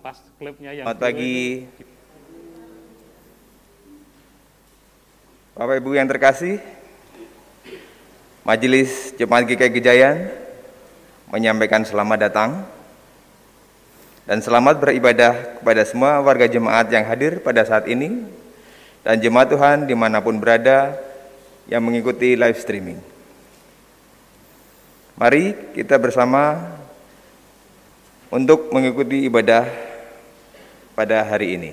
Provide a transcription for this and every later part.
pas klipnya yang Selamat pagi. Bapak Ibu yang terkasih, Majelis Jemaat GKI Gejayan menyampaikan selamat datang dan selamat beribadah kepada semua warga jemaat yang hadir pada saat ini dan jemaat Tuhan di mana pun berada yang mengikuti live streaming. Mari kita bersama untuk mengikuti ibadah pada hari ini.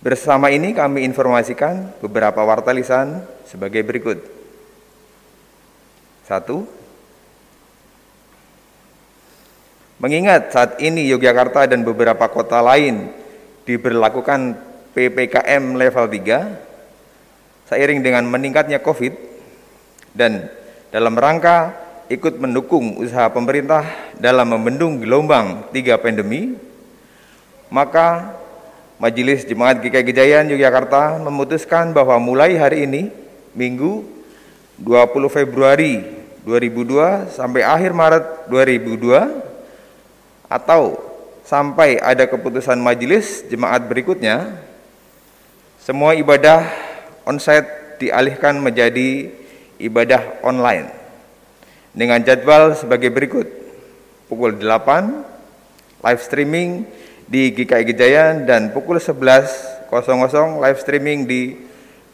Bersama ini kami informasikan beberapa warta lisan sebagai berikut. Satu, mengingat saat ini Yogyakarta dan beberapa kota lain diberlakukan PPKM level 3, seiring dengan meningkatnya COVID dan dalam rangka ikut mendukung usaha pemerintah dalam membendung gelombang tiga pandemi, maka Majelis Jemaat GKI Gejayan Yogyakarta memutuskan bahwa mulai hari ini, Minggu 20 Februari 2002 sampai akhir Maret 2002 atau sampai ada keputusan majelis jemaat berikutnya, semua ibadah onsite dialihkan menjadi ibadah online dengan jadwal sebagai berikut. Pukul 8 live streaming di GKI Gejayan dan pukul 11.00 live streaming di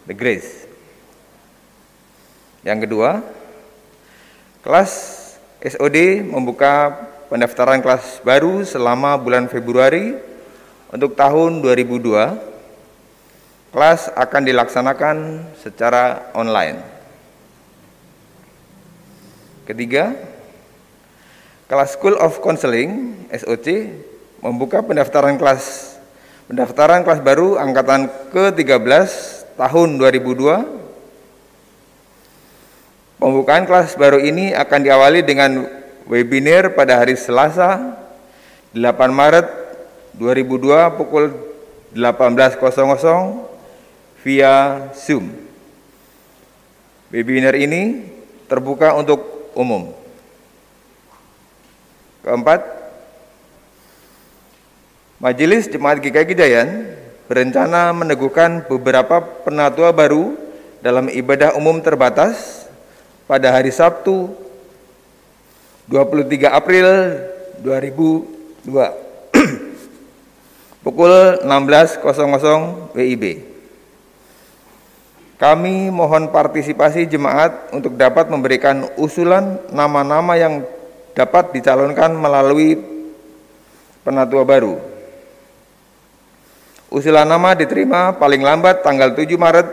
The Grace. Yang kedua, kelas SOD membuka pendaftaran kelas baru selama bulan Februari untuk tahun 2002. Kelas akan dilaksanakan secara online. Ketiga, kelas School of Counseling SOC membuka pendaftaran kelas pendaftaran kelas baru angkatan ke-13 tahun 2002. Pembukaan kelas baru ini akan diawali dengan webinar pada hari Selasa 8 Maret 2002 pukul 18.00 via Zoom. Webinar ini terbuka untuk umum. Keempat, Majelis Jemaat GKI Gejayan berencana meneguhkan beberapa penatua baru dalam ibadah umum terbatas pada hari Sabtu 23 April 2002 pukul 16.00 WIB. Kami mohon partisipasi jemaat untuk dapat memberikan usulan nama-nama yang dapat dicalonkan melalui penatua baru. Usulan nama diterima paling lambat tanggal 7 Maret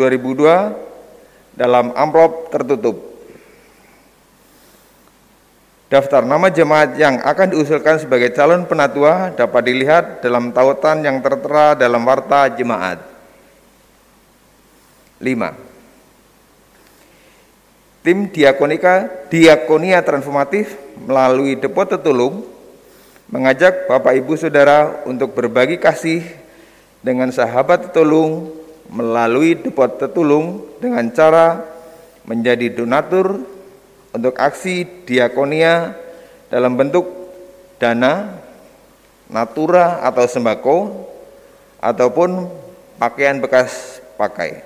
2002 dalam amplop tertutup. Daftar nama jemaat yang akan diusulkan sebagai calon penatua dapat dilihat dalam tautan yang tertera dalam warta jemaat. 5. Tim Diakonika Diakonia Transformatif melalui Depot Tetulung mengajak Bapak Ibu Saudara untuk berbagi kasih dengan sahabat tetulung melalui depot tetulung dengan cara menjadi donatur untuk aksi diakonia dalam bentuk dana, natura atau sembako ataupun pakaian bekas pakai.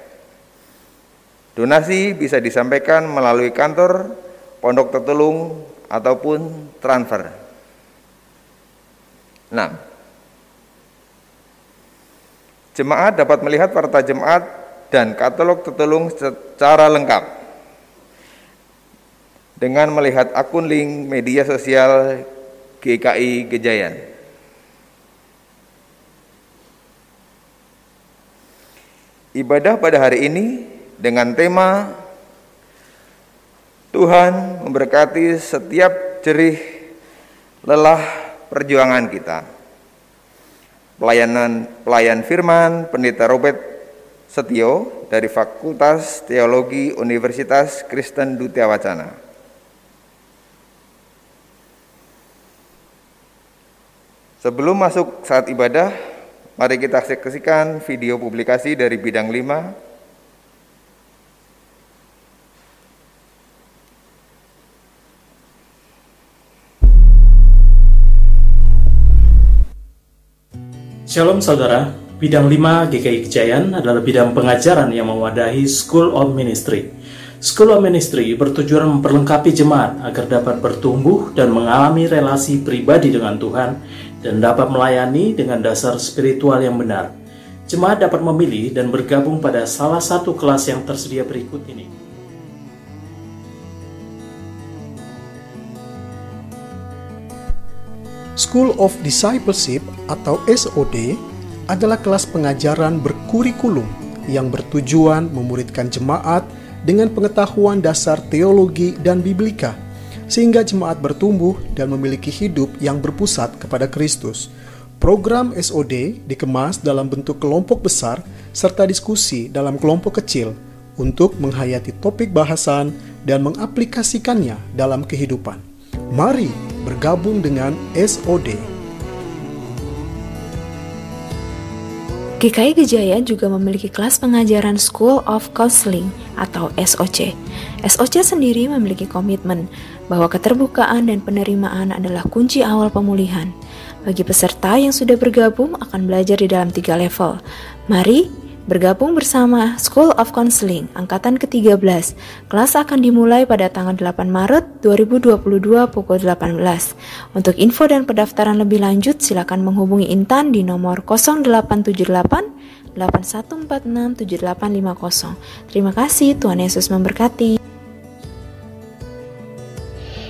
Donasi bisa disampaikan melalui kantor, pondok tetulung ataupun transfer. 6. Jemaat dapat melihat warta jemaat dan katalog tetulung secara lengkap dengan melihat akun link media sosial GKI Gejayan. Ibadah pada hari ini dengan tema Tuhan memberkati setiap jerih lelah perjuangan kita. Pelayanan pelayan firman Pendeta Robert Setio dari Fakultas Teologi Universitas Kristen Dutia Wacana. Sebelum masuk saat ibadah, mari kita saksikan video publikasi dari bidang 5 Shalom saudara, bidang 5 GKI Kejayan adalah bidang pengajaran yang mewadahi School of Ministry. School of Ministry bertujuan memperlengkapi jemaat agar dapat bertumbuh dan mengalami relasi pribadi dengan Tuhan dan dapat melayani dengan dasar spiritual yang benar. Jemaat dapat memilih dan bergabung pada salah satu kelas yang tersedia berikut ini. School of Discipleship atau SOD adalah kelas pengajaran berkurikulum yang bertujuan memuridkan jemaat dengan pengetahuan dasar teologi dan biblika, sehingga jemaat bertumbuh dan memiliki hidup yang berpusat kepada Kristus. Program SOD dikemas dalam bentuk kelompok besar serta diskusi dalam kelompok kecil untuk menghayati topik bahasan dan mengaplikasikannya dalam kehidupan. Mari bergabung dengan SOD. GKI Gejayan juga memiliki kelas pengajaran School of Counseling atau SOC. SOC sendiri memiliki komitmen bahwa keterbukaan dan penerimaan adalah kunci awal pemulihan. Bagi peserta yang sudah bergabung akan belajar di dalam tiga level. Mari Bergabung bersama School of Counseling Angkatan ke-13. Kelas akan dimulai pada tanggal 8 Maret 2022 pukul 18. Untuk info dan pendaftaran lebih lanjut silakan menghubungi Intan di nomor 0878 8146 7850. Terima kasih, Tuhan Yesus memberkati.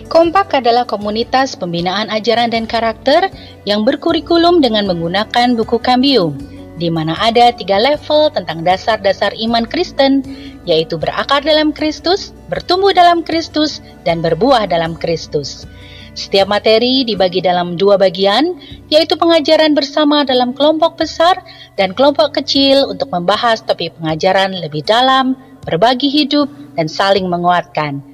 Kompak adalah komunitas pembinaan ajaran dan karakter yang berkurikulum dengan menggunakan buku Cambium di mana ada tiga level tentang dasar-dasar iman Kristen, yaitu berakar dalam Kristus, bertumbuh dalam Kristus, dan berbuah dalam Kristus. Setiap materi dibagi dalam dua bagian, yaitu pengajaran bersama dalam kelompok besar dan kelompok kecil untuk membahas topik pengajaran lebih dalam, berbagi hidup, dan saling menguatkan.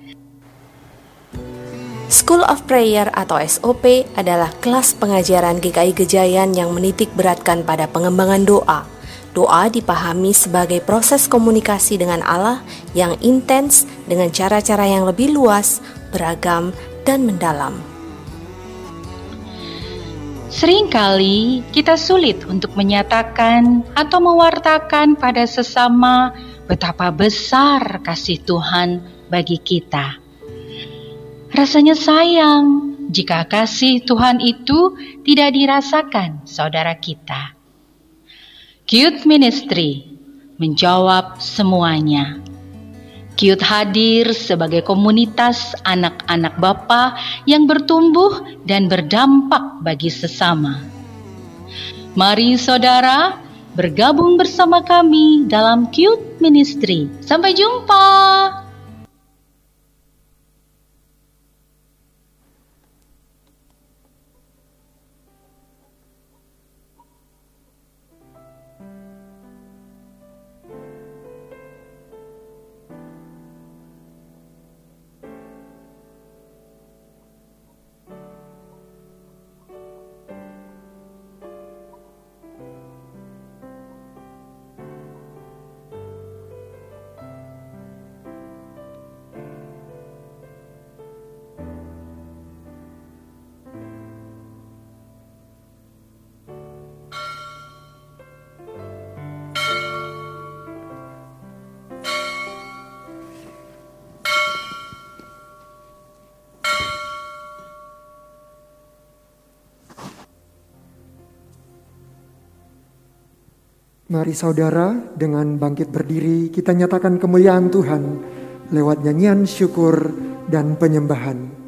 School of Prayer atau SOP adalah kelas pengajaran GKI Gejayan yang menitik beratkan pada pengembangan doa. Doa dipahami sebagai proses komunikasi dengan Allah yang intens dengan cara-cara yang lebih luas, beragam, dan mendalam. Seringkali kita sulit untuk menyatakan atau mewartakan pada sesama betapa besar kasih Tuhan bagi kita. Rasanya sayang jika kasih Tuhan itu tidak dirasakan saudara kita. Cute Ministry menjawab semuanya. Cute hadir sebagai komunitas anak-anak Bapa yang bertumbuh dan berdampak bagi sesama. Mari saudara bergabung bersama kami dalam Cute Ministry. Sampai jumpa. Mari saudara, dengan bangkit berdiri kita nyatakan kemuliaan Tuhan lewat nyanyian syukur dan penyembahan.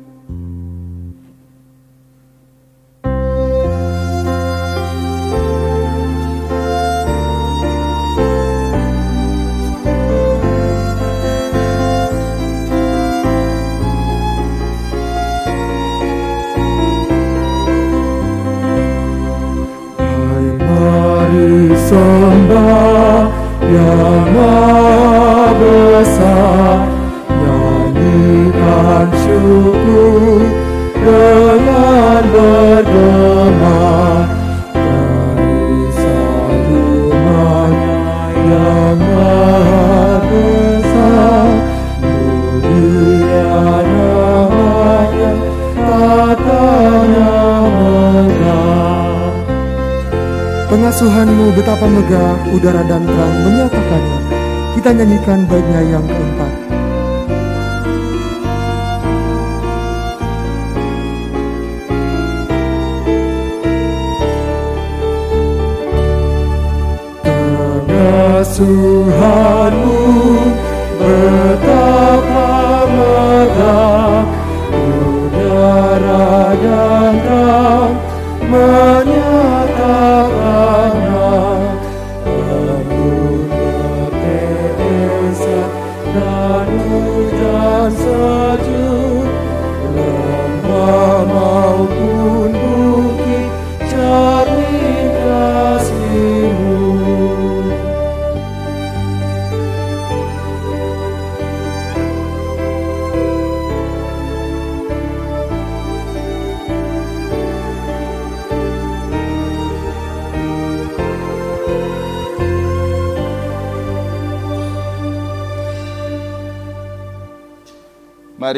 Udara dan terang menyatakannya. Kita nyanyikan baiknya yang keempat. Pengasuhanmu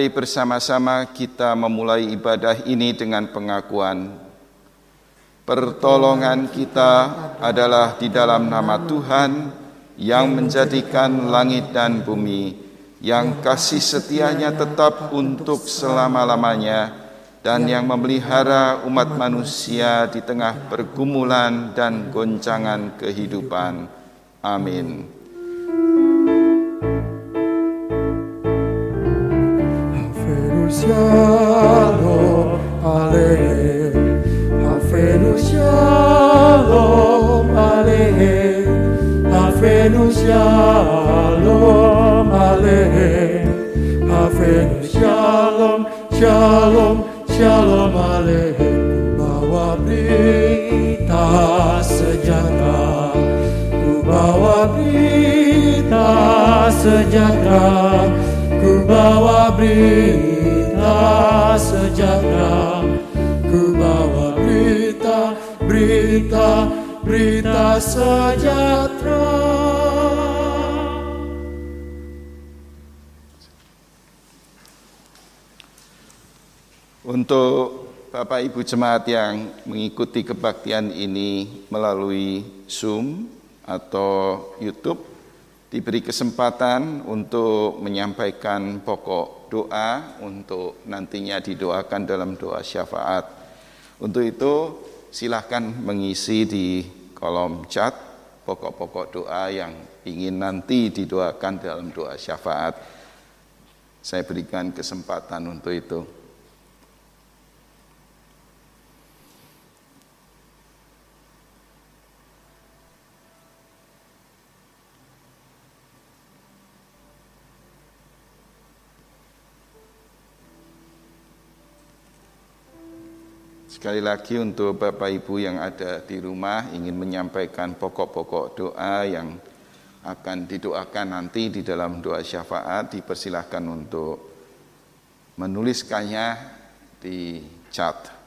Mari bersama-sama kita memulai ibadah ini dengan pengakuan pertolongan kita adalah di dalam nama Tuhan yang menjadikan langit dan bumi, yang kasih setianya tetap untuk selama-lamanya, dan yang memelihara umat manusia di tengah pergumulan dan goncangan kehidupan. Amin. Berita sejahtera. Ku bawa berita sejahtera Ku bawa berita, berita, berita sejahtera Untuk Bapak Ibu jemaat yang mengikuti kebaktian ini melalui Zoom atau YouTube diberi kesempatan untuk menyampaikan pokok doa untuk nantinya didoakan dalam doa syafaat. Untuk itu silahkan mengisi di kolom chat pokok-pokok doa yang ingin nanti didoakan dalam doa syafaat. Saya berikan kesempatan untuk itu. Sekali lagi untuk Bapak Ibu yang ada di rumah ingin menyampaikan pokok-pokok doa yang akan didoakan nanti di dalam doa syafaat dipersilahkan untuk menuliskannya di chat.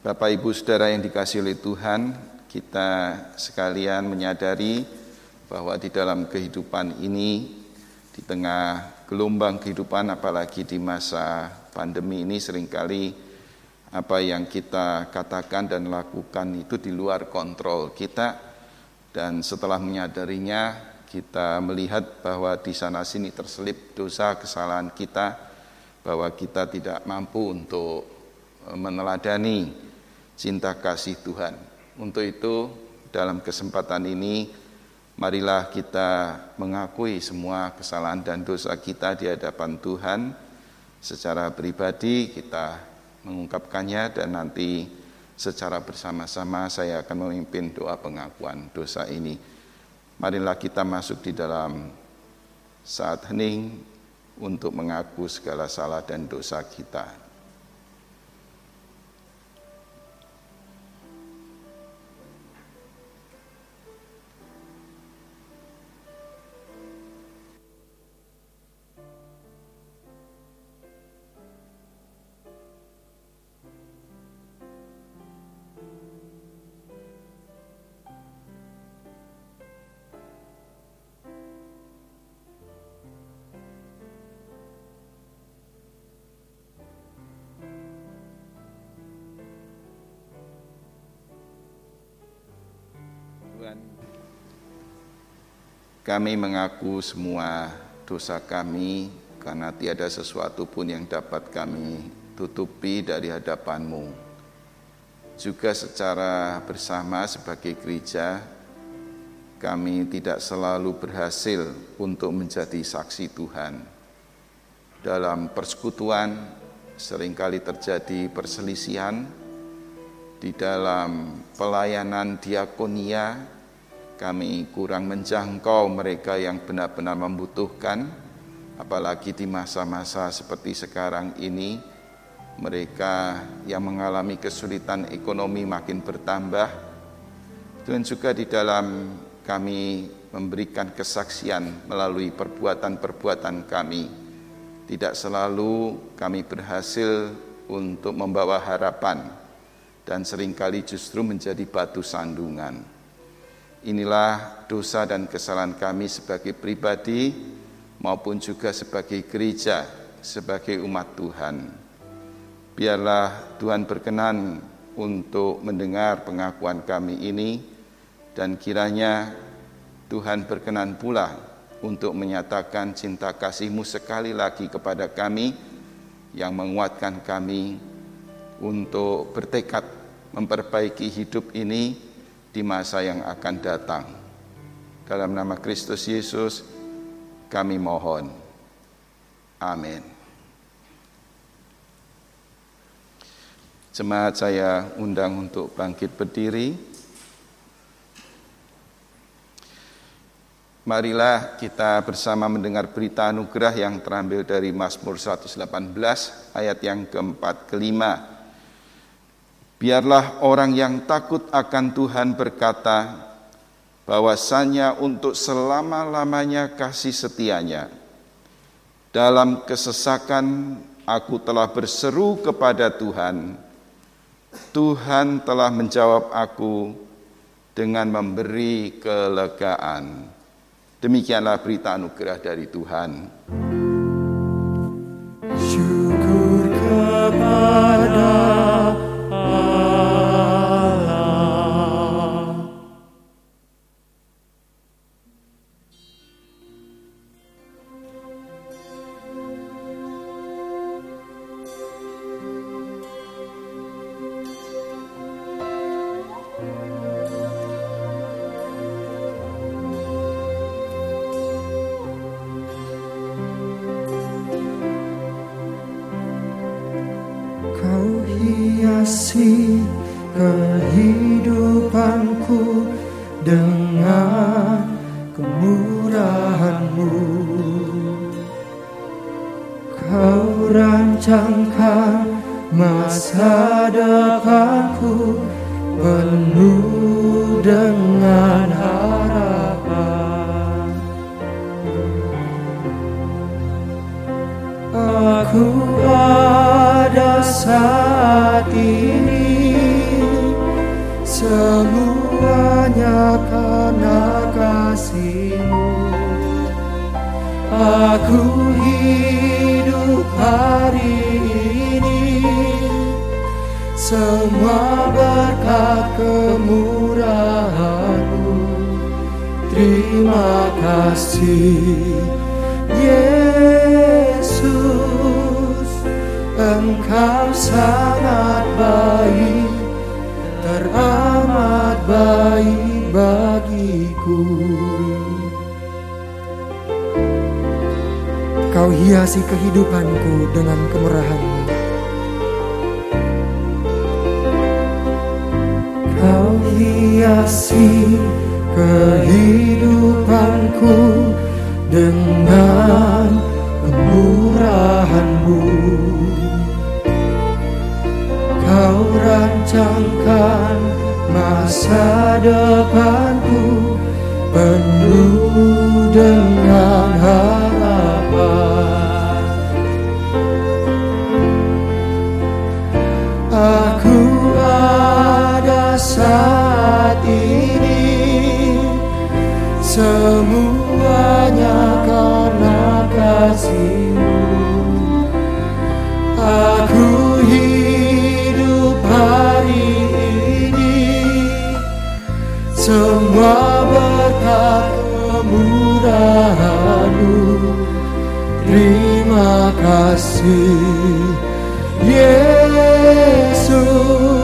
Bapak Ibu Saudara yang dikasih oleh Tuhan, kita sekalian menyadari bahwa di dalam kehidupan ini, di tengah gelombang kehidupan apalagi di masa pandemi ini sering kali apa yang kita katakan dan lakukan itu di luar kontrol kita. Dan setelah menyadarinya kita melihat bahwa di sana sini terselip dosa kesalahan kita bahwa kita tidak mampu untuk meneladani cinta kasih Tuhan. Untuk itu, dalam kesempatan ini, marilah kita mengakui semua kesalahan dan dosa kita di hadapan Tuhan. Secara pribadi, kita mengungkapkannya, dan nanti secara bersama-sama saya akan memimpin doa pengakuan dosa ini. Marilah kita masuk di dalam saat hening untuk mengaku segala salah dan dosa kita. Kami mengaku semua dosa kami karena tiada sesuatu pun yang dapat kami tutupi dari hadapanmu. Juga secara bersama sebagai gereja, kami tidak selalu berhasil untuk menjadi saksi Tuhan. Dalam persekutuan sering kali terjadi perselisihan, di dalam pelayanan diakonia kami kurang menjangkau mereka yang benar-benar membutuhkan apalagi di masa-masa seperti sekarang ini mereka yang mengalami kesulitan ekonomi makin bertambah dan juga di dalam kami memberikan kesaksian melalui perbuatan-perbuatan kami tidak selalu kami berhasil untuk membawa harapan dan sering kali justru menjadi batu sandungan. Inilah dosa dan kesalahan kami sebagai pribadi maupun juga sebagai gereja, sebagai umat Tuhan. Biarlah Tuhan berkenan untuk mendengar pengakuan kami ini dan kiranya Tuhan berkenan pula untuk menyatakan cinta kasih-Mu sekali lagi kepada kami yang menguatkan kami untuk bertekad memperbaiki hidup ini di masa yang akan datang. Dalam nama Kristus Yesus, kami mohon. Amin. Jemaat saya undang untuk bangkit berdiri. Marilah kita bersama mendengar berita anugerah yang terambil dari Mazmur 118 ayat yang keempat kelima. Biarlah orang yang takut akan Tuhan berkata, bahwasanya untuk selama-lamanya kasih setianya. Dalam kesesakan aku telah berseru kepada Tuhan. Tuhan telah menjawab aku dengan memberi kelegaan. Demikianlah berita anugerah dari Tuhan. saat ini. Semuanya karena kasihmu. Aku hidup hari ini. Semua berkat kemurahanmu. Terima kasih Yesus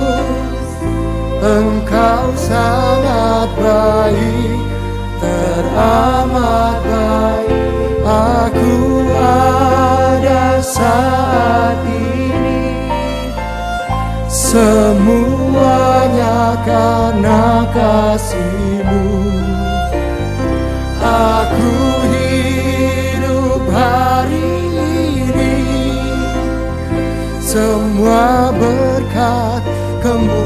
sangat baik Teramat baik. Aku ada saat ini. Semuanya karena kasihmu. Aku hidup hari ini. Semua berkat kemurahanmu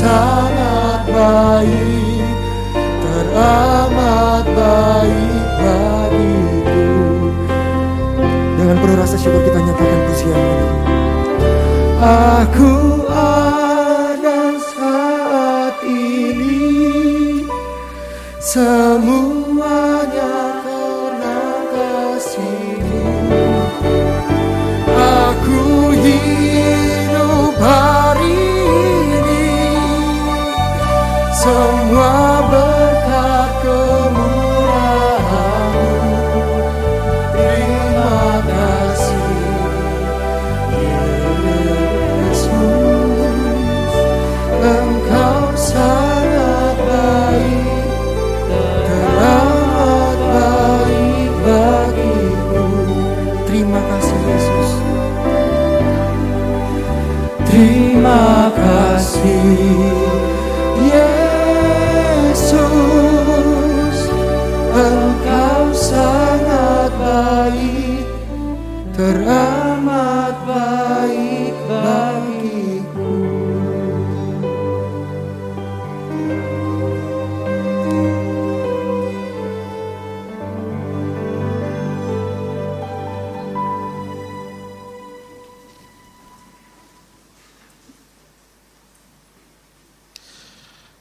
sangat baik Teramat baik bagiku. Dengan penuh rasa syukur kita nyatakan pujian ini. Aku ada saat ini. Semuanya Semua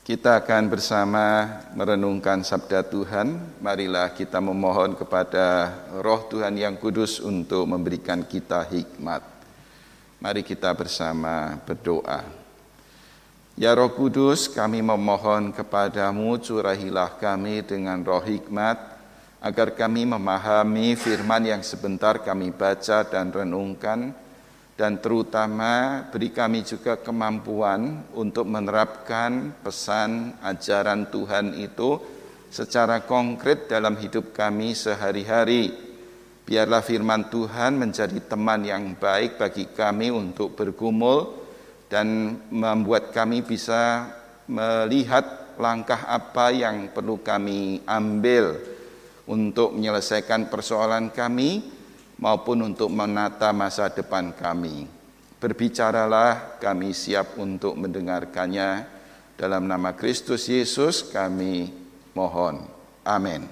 Kita akan bersama merenungkan sabda Tuhan. Marilah kita memohon kepada Roh Tuhan yang kudus untuk memberikan kita hikmat. Mari kita bersama berdoa. Ya Roh Kudus, kami memohon kepadamu curahilah kami dengan roh hikmat agar kami memahami firman yang sebentar kami baca dan renungkan dan terutama beri kami juga kemampuan untuk menerapkan pesan ajaran Tuhan itu secara konkret dalam hidup kami sehari-hari. Biarlah firman Tuhan menjadi teman yang baik bagi kami untuk bergumul dan membuat kami bisa melihat langkah apa yang perlu kami ambil untuk menyelesaikan persoalan kami maupun untuk menata masa depan kami. Berbicaralah, kami siap untuk mendengarkannya. Dalam nama Kristus Yesus kami mohon. Amin.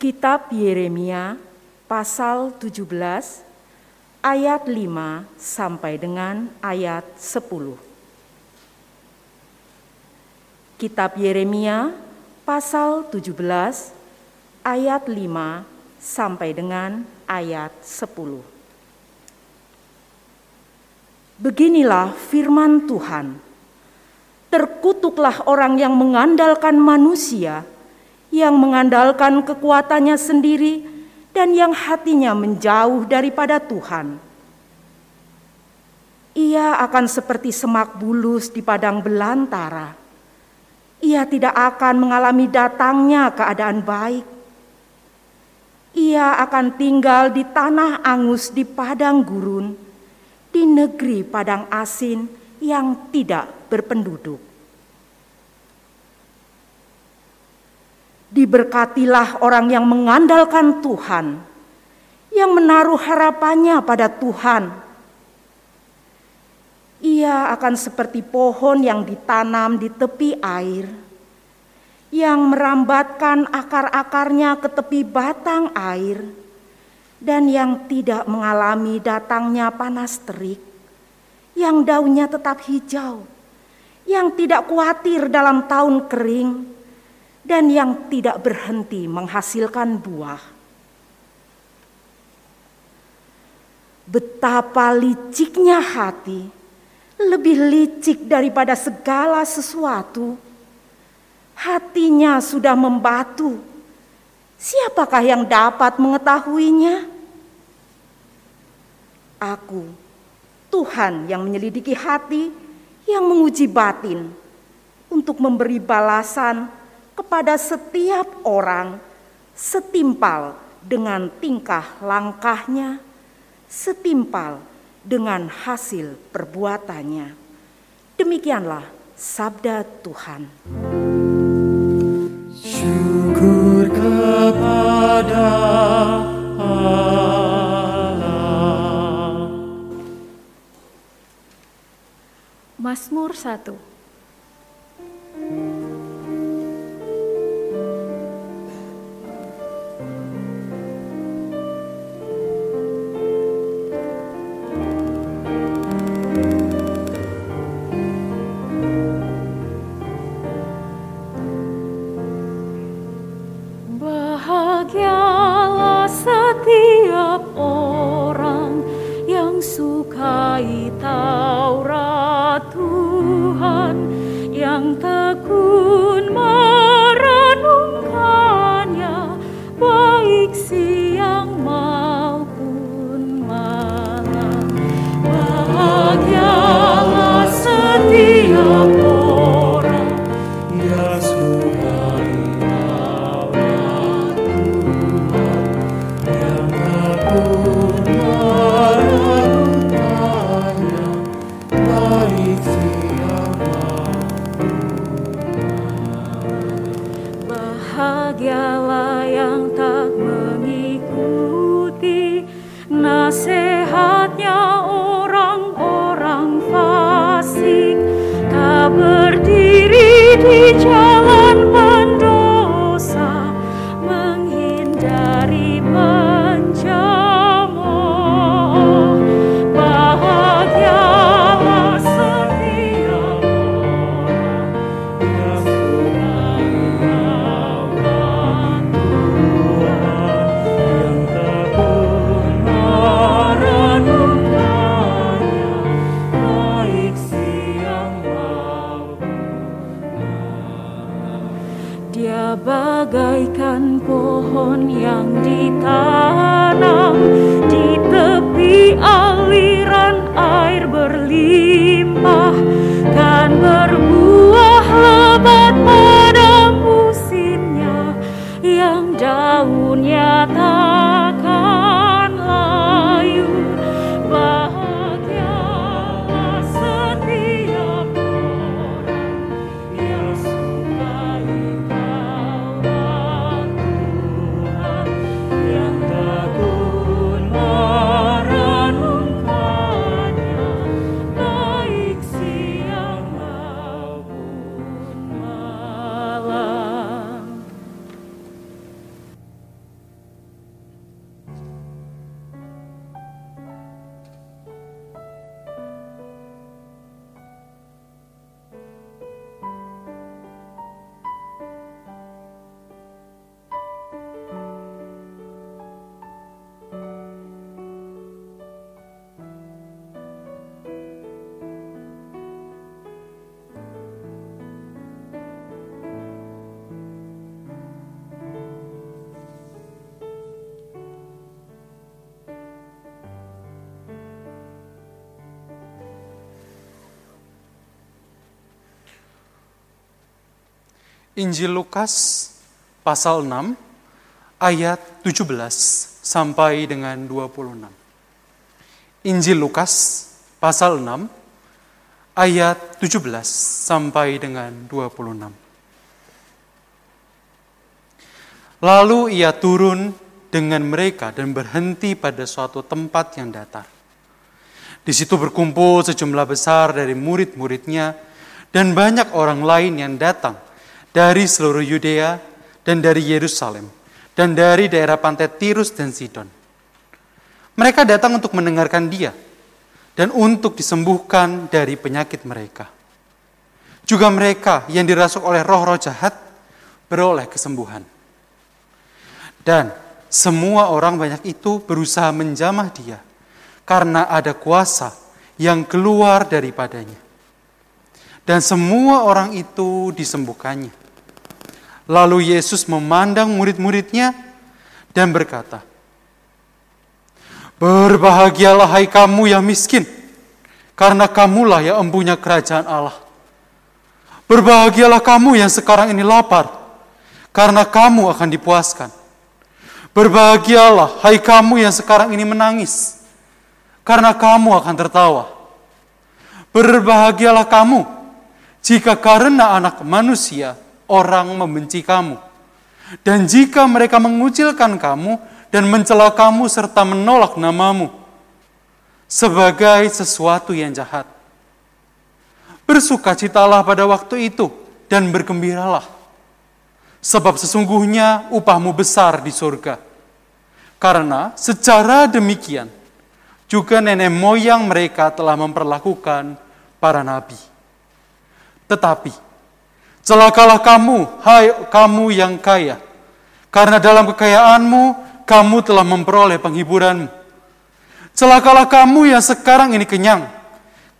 Kitab Yeremia pasal 17 ayat 5 sampai dengan ayat 10. Kitab Yeremia pasal 17 ayat 5 sampai dengan ayat 10. Beginilah firman Tuhan. Terkutuklah orang yang mengandalkan manusia, yang mengandalkan kekuatannya sendiri dan yang hatinya menjauh daripada Tuhan. Ia akan seperti semak bulus di padang belantara ia tidak akan mengalami datangnya keadaan baik. Ia akan tinggal di tanah angus di padang gurun, di negeri padang asin yang tidak berpenduduk. Diberkatilah orang yang mengandalkan Tuhan, yang menaruh harapannya pada Tuhan. Ia akan seperti pohon yang ditanam di tepi air, yang merambatkan akar-akarnya ke tepi batang air, dan yang tidak mengalami datangnya panas terik, yang daunnya tetap hijau, yang tidak khawatir dalam tahun kering, dan yang tidak berhenti menghasilkan buah. Betapa liciknya hati, lebih licik daripada segala sesuatu. Hatinya sudah membatu. Siapakah yang dapat mengetahuinya? Aku, Tuhan yang menyelidiki hati, yang menguji batin, untuk memberi balasan kepada setiap orang setimpal dengan tingkah langkahnya, setimpal dengan hasil perbuatannya. Demikianlah sabda Tuhan. Syukur kepada Allah. Mazmur 1 bagaikan pohon yang ditanam. Injil Lukas pasal 6 ayat 17 sampai dengan 26. Injil Lukas pasal 6 ayat 17 sampai dengan 26. Lalu ia turun dengan mereka dan berhenti pada suatu tempat yang datar. Di situ berkumpul sejumlah besar dari murid-muridnya dan banyak orang lain yang datang dari seluruh Yudea dan dari Yerusalem dan dari daerah pantai Tirus dan Sidon. Mereka datang untuk mendengarkan dia dan untuk disembuhkan dari penyakit mereka. Juga mereka yang dirasuk oleh roh-roh jahat beroleh kesembuhan. Dan semua orang banyak itu berusaha menjamah dia karena ada kuasa yang keluar daripadanya. Dan semua orang itu disembuhkannya. Lalu Yesus memandang murid-muridnya dan berkata, Berbahagialah hai kamu yang miskin, karena kamulah yang empunya kerajaan Allah. Berbahagialah kamu yang sekarang ini lapar, karena kamu akan dipuaskan. Berbahagialah hai kamu yang sekarang ini menangis, karena kamu akan tertawa. Berbahagialah kamu jika karena anak manusia orang membenci kamu. Dan jika mereka mengucilkan kamu dan mencela kamu serta menolak namamu sebagai sesuatu yang jahat. Bersukacitalah pada waktu itu dan bergembiralah. Sebab sesungguhnya upahmu besar di surga. Karena secara demikian juga nenek moyang mereka telah memperlakukan para nabi. Tetapi, celakalah kamu, hai kamu yang kaya, karena dalam kekayaanmu kamu telah memperoleh penghiburanmu. Celakalah kamu yang sekarang ini kenyang,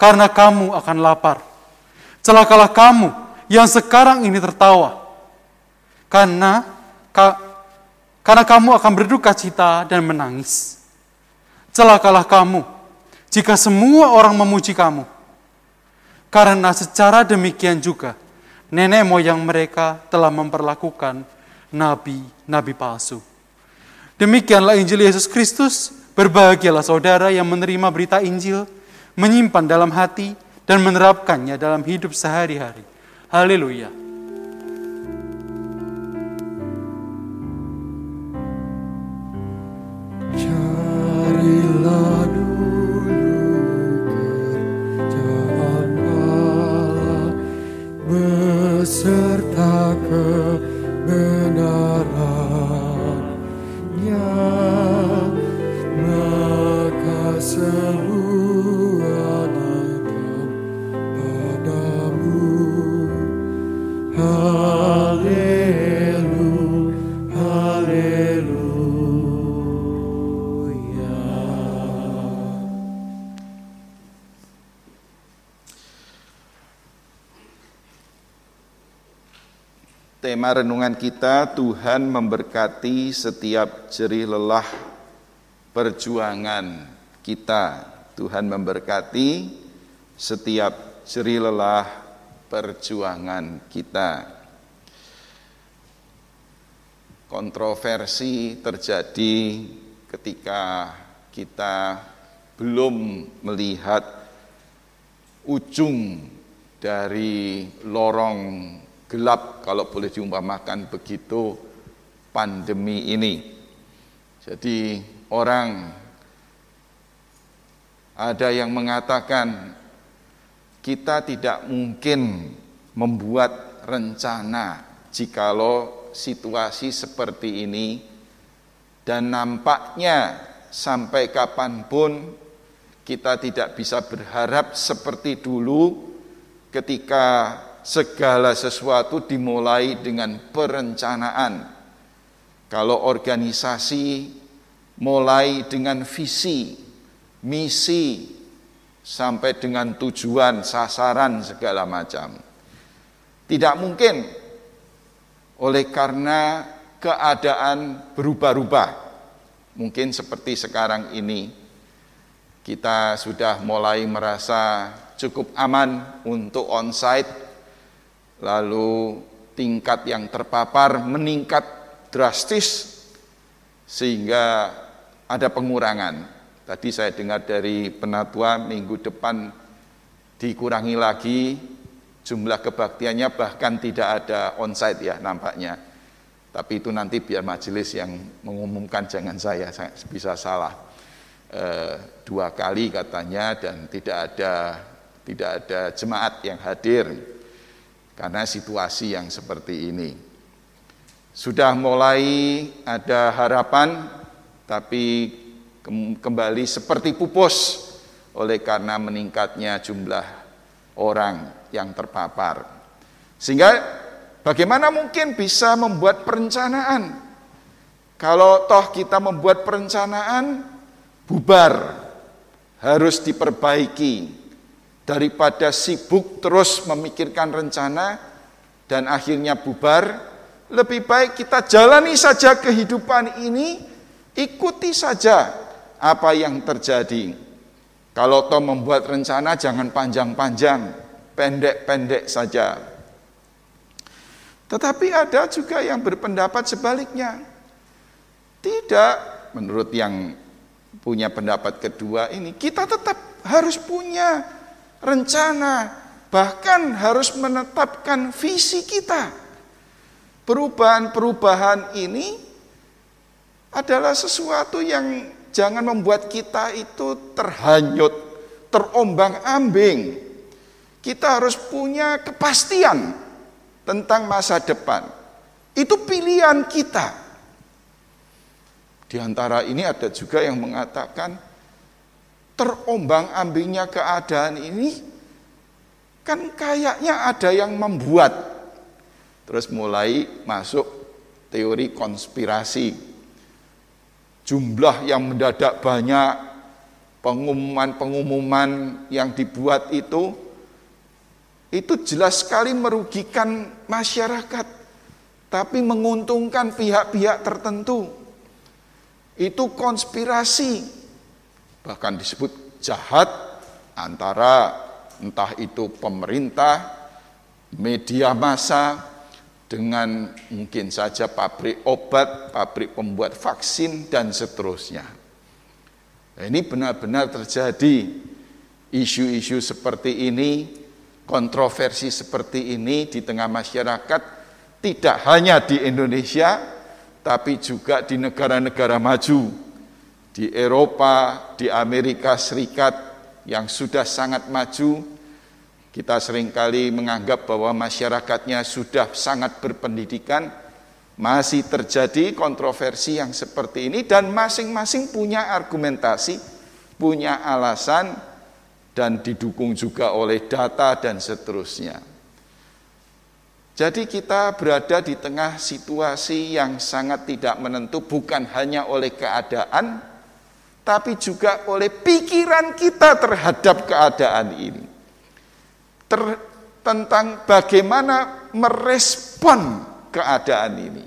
karena kamu akan lapar. Celakalah kamu yang sekarang ini tertawa, karena ka, karena kamu akan berduka cita dan menangis. Celakalah kamu jika semua orang memuji kamu, karena secara demikian juga nenek moyang mereka telah memperlakukan nabi-nabi palsu. Demikianlah Injil Yesus Kristus. Berbahagialah saudara yang menerima berita Injil, menyimpan dalam hati, dan menerapkannya dalam hidup sehari-hari. Haleluya. Beserta kebenarannya renungan kita, Tuhan memberkati setiap jerih lelah perjuangan kita. Tuhan memberkati setiap jerih lelah perjuangan kita. Kontroversi terjadi ketika kita belum melihat ujung dari lorong gelap kalau boleh diumpamakan begitu pandemi ini. Jadi orang ada yang mengatakan kita tidak mungkin membuat rencana jikalau situasi seperti ini dan nampaknya sampai kapan pun kita tidak bisa berharap seperti dulu ketika segala sesuatu dimulai dengan perencanaan. Kalau organisasi mulai dengan visi, misi, sampai dengan tujuan, sasaran, segala macam. Tidak mungkin oleh karena keadaan berubah-ubah. Mungkin seperti sekarang ini, kita sudah mulai merasa cukup aman untuk onsite lalu tingkat yang terpapar meningkat drastis sehingga ada pengurangan. Tadi saya dengar dari penatua minggu depan dikurangi lagi jumlah kebaktiannya bahkan tidak ada onsite ya nampaknya. Tapi itu nanti biar majelis yang mengumumkan jangan saya, saya bisa salah. E, dua kali katanya dan tidak ada tidak ada jemaat yang hadir karena situasi yang seperti ini. Sudah mulai ada harapan, tapi kembali seperti pupus oleh karena meningkatnya jumlah orang yang terpapar. Sehingga Bagaimana mungkin bisa membuat perencanaan? Kalau toh kita membuat perencanaan, bubar, harus diperbaiki. Daripada sibuk terus memikirkan rencana dan akhirnya bubar, lebih baik kita jalani saja kehidupan ini, ikuti saja apa yang terjadi. Kalau toh membuat rencana jangan panjang-panjang, pendek-pendek saja. Tetapi ada juga yang berpendapat sebaliknya. Tidak, menurut yang punya pendapat kedua ini, kita tetap harus punya rencana, bahkan harus menetapkan visi kita. Perubahan-perubahan ini adalah sesuatu yang jangan membuat kita itu terhanyut, terombang-ambing. Kita harus punya kepastian tentang masa depan. Itu pilihan kita. Di antara ini ada juga yang mengatakan terombang-ambingnya keadaan ini kan kayaknya ada yang membuat. Terus mulai masuk teori konspirasi. Jumlah yang mendadak banyak, pengumuman-pengumuman yang dibuat itu itu jelas sekali merugikan masyarakat, tapi menguntungkan pihak-pihak tertentu. Itu konspirasi, bahkan disebut jahat antara entah itu pemerintah, media massa, dengan mungkin saja pabrik obat, pabrik pembuat vaksin, dan seterusnya. Nah, ini benar-benar terjadi isu-isu seperti ini kontroversi seperti ini di tengah masyarakat tidak hanya di Indonesia tapi juga di negara-negara maju di Eropa, di Amerika Serikat yang sudah sangat maju kita sering kali menganggap bahwa masyarakatnya sudah sangat berpendidikan masih terjadi kontroversi yang seperti ini dan masing-masing punya argumentasi, punya alasan dan didukung juga oleh data dan seterusnya. Jadi kita berada di tengah situasi yang sangat tidak menentu bukan hanya oleh keadaan tapi juga oleh pikiran kita terhadap keadaan ini. Ter, tentang bagaimana merespon keadaan ini.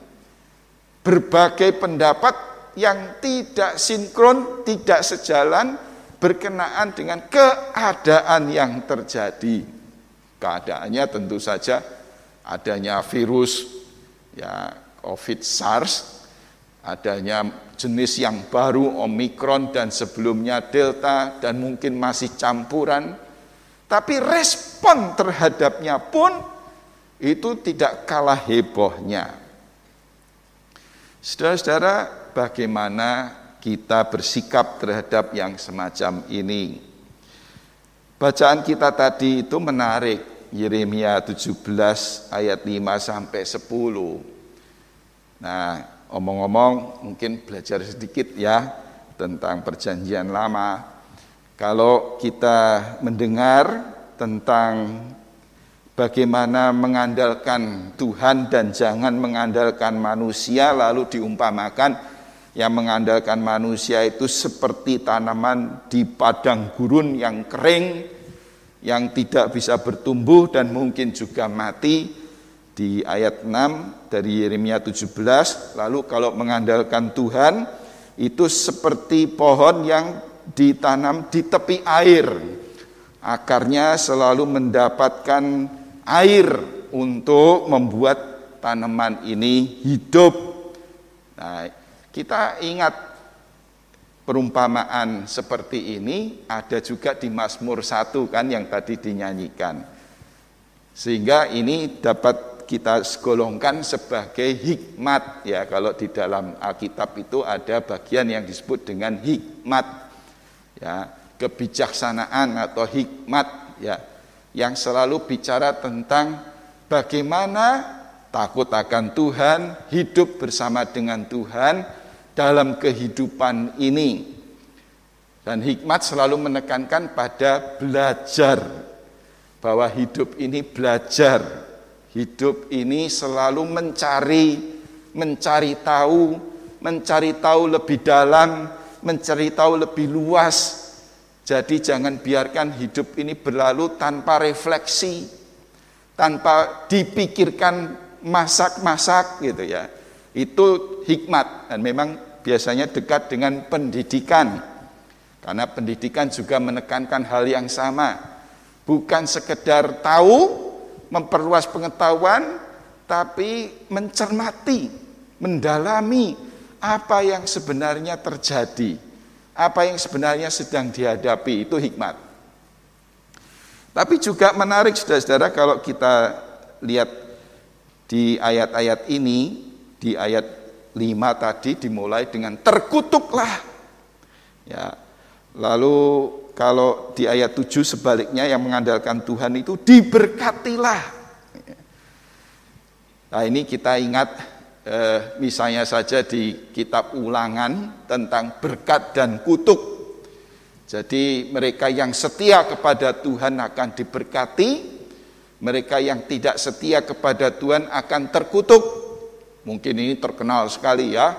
Berbagai pendapat yang tidak sinkron, tidak sejalan, berkenaan dengan keadaan yang terjadi. Keadaannya tentu saja adanya virus ya COVID SARS, adanya jenis yang baru Omikron dan sebelumnya Delta dan mungkin masih campuran. Tapi respon terhadapnya pun itu tidak kalah hebohnya. Saudara-saudara, bagaimana kita bersikap terhadap yang semacam ini. Bacaan kita tadi itu menarik, Yeremia 17 ayat 5 sampai 10. Nah, omong-omong mungkin belajar sedikit ya tentang perjanjian lama. Kalau kita mendengar tentang bagaimana mengandalkan Tuhan dan jangan mengandalkan manusia lalu diumpamakan yang mengandalkan manusia itu seperti tanaman di padang gurun yang kering, yang tidak bisa bertumbuh dan mungkin juga mati di ayat 6 dari Yeremia 17. Lalu kalau mengandalkan Tuhan itu seperti pohon yang ditanam di tepi air. Akarnya selalu mendapatkan air untuk membuat tanaman ini hidup. Nah, kita ingat perumpamaan seperti ini ada juga di Mazmur 1 kan yang tadi dinyanyikan. Sehingga ini dapat kita segolongkan sebagai hikmat ya kalau di dalam Alkitab itu ada bagian yang disebut dengan hikmat ya kebijaksanaan atau hikmat ya yang selalu bicara tentang bagaimana takut akan Tuhan, hidup bersama dengan Tuhan, dalam kehidupan ini. Dan hikmat selalu menekankan pada belajar bahwa hidup ini belajar. Hidup ini selalu mencari mencari tahu, mencari tahu lebih dalam, mencari tahu lebih luas. Jadi jangan biarkan hidup ini berlalu tanpa refleksi, tanpa dipikirkan masak-masak gitu ya. Itu hikmat dan memang biasanya dekat dengan pendidikan. Karena pendidikan juga menekankan hal yang sama. Bukan sekedar tahu, memperluas pengetahuan, tapi mencermati, mendalami apa yang sebenarnya terjadi apa yang sebenarnya sedang dihadapi itu hikmat. Tapi juga menarik saudara-saudara kalau kita lihat di ayat-ayat ini, di ayat 5 tadi dimulai dengan terkutuklah. Ya. Lalu kalau di ayat 7 sebaliknya yang mengandalkan Tuhan itu diberkatilah. Nah ini kita ingat eh, misalnya saja di kitab ulangan tentang berkat dan kutuk. Jadi mereka yang setia kepada Tuhan akan diberkati, mereka yang tidak setia kepada Tuhan akan terkutuk. Mungkin ini terkenal sekali ya,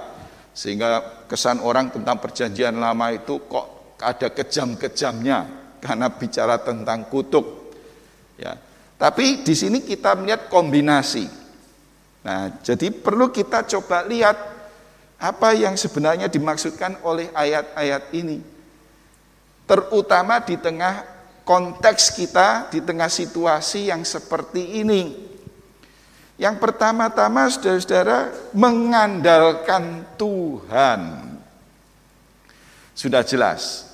sehingga kesan orang tentang perjanjian lama itu kok ada kejam-kejamnya karena bicara tentang kutuk. Ya. Tapi di sini kita melihat kombinasi Nah, jadi perlu kita coba lihat apa yang sebenarnya dimaksudkan oleh ayat-ayat ini. Terutama di tengah konteks kita, di tengah situasi yang seperti ini. Yang pertama-tama saudara-saudara mengandalkan Tuhan. Sudah jelas.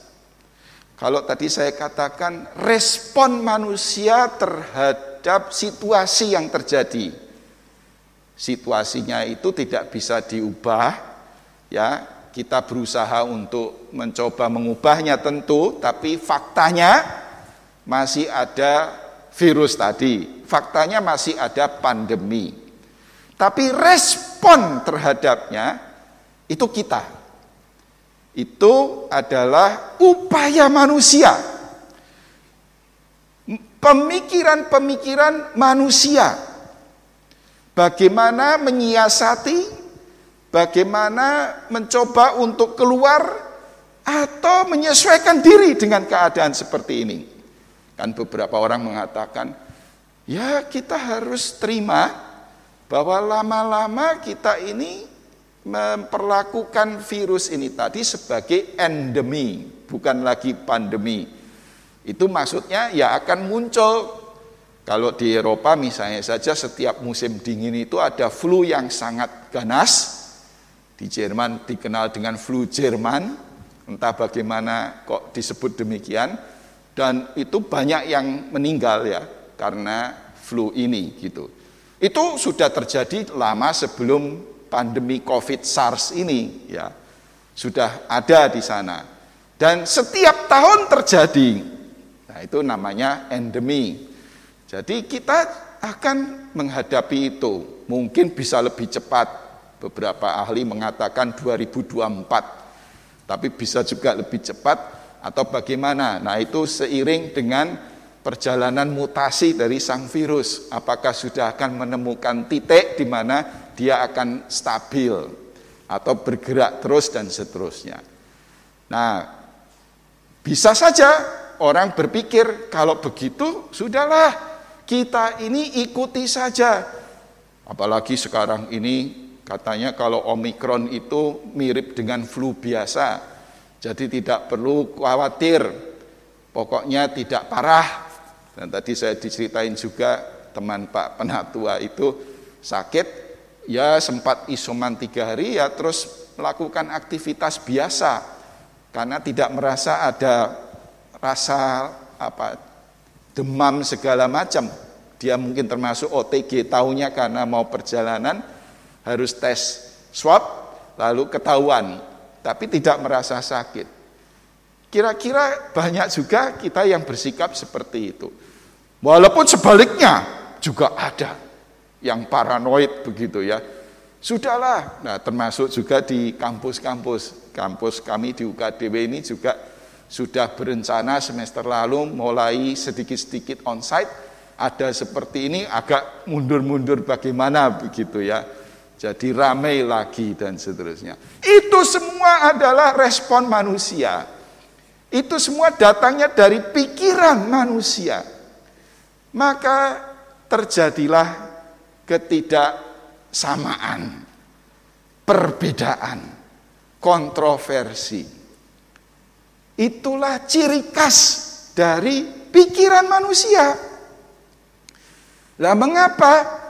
Kalau tadi saya katakan respon manusia terhadap situasi yang terjadi. Situasinya itu tidak bisa diubah ya. Kita berusaha untuk mencoba mengubahnya tentu tapi faktanya masih ada virus tadi. Faktanya masih ada pandemi. Tapi respon terhadapnya itu kita itu adalah upaya manusia pemikiran-pemikiran manusia Bagaimana menyiasati, bagaimana mencoba untuk keluar atau menyesuaikan diri dengan keadaan seperti ini. Kan beberapa orang mengatakan, ya kita harus terima bahwa lama-lama kita ini memperlakukan virus ini tadi sebagai endemi, bukan lagi pandemi. Itu maksudnya ya akan muncul kalau di Eropa misalnya saja setiap musim dingin itu ada flu yang sangat ganas. Di Jerman dikenal dengan flu Jerman. Entah bagaimana kok disebut demikian. Dan itu banyak yang meninggal ya karena flu ini gitu. Itu sudah terjadi lama sebelum pandemi Covid SARS ini ya. Sudah ada di sana. Dan setiap tahun terjadi. Nah, itu namanya endemi jadi kita akan menghadapi itu. Mungkin bisa lebih cepat. Beberapa ahli mengatakan 2024. Tapi bisa juga lebih cepat atau bagaimana. Nah itu seiring dengan perjalanan mutasi dari sang virus. Apakah sudah akan menemukan titik di mana dia akan stabil atau bergerak terus dan seterusnya. Nah, bisa saja orang berpikir kalau begitu sudahlah kita ini ikuti saja. Apalagi sekarang ini katanya kalau Omikron itu mirip dengan flu biasa. Jadi tidak perlu khawatir. Pokoknya tidak parah. Dan tadi saya diceritain juga teman Pak Penatua itu sakit, ya sempat isoman tiga hari ya terus melakukan aktivitas biasa karena tidak merasa ada rasa apa demam segala macam. Dia mungkin termasuk OTG, tahunya karena mau perjalanan harus tes swab, lalu ketahuan, tapi tidak merasa sakit. Kira-kira banyak juga kita yang bersikap seperti itu. Walaupun sebaliknya juga ada yang paranoid begitu ya. Sudahlah, nah termasuk juga di kampus-kampus. Kampus kami di UKDW ini juga sudah berencana semester lalu mulai sedikit-sedikit onsite ada seperti ini agak mundur-mundur bagaimana begitu ya. Jadi ramai lagi dan seterusnya. Itu semua adalah respon manusia. Itu semua datangnya dari pikiran manusia. Maka terjadilah ketidaksamaan, perbedaan, kontroversi. Itulah ciri khas dari pikiran manusia. Lah mengapa?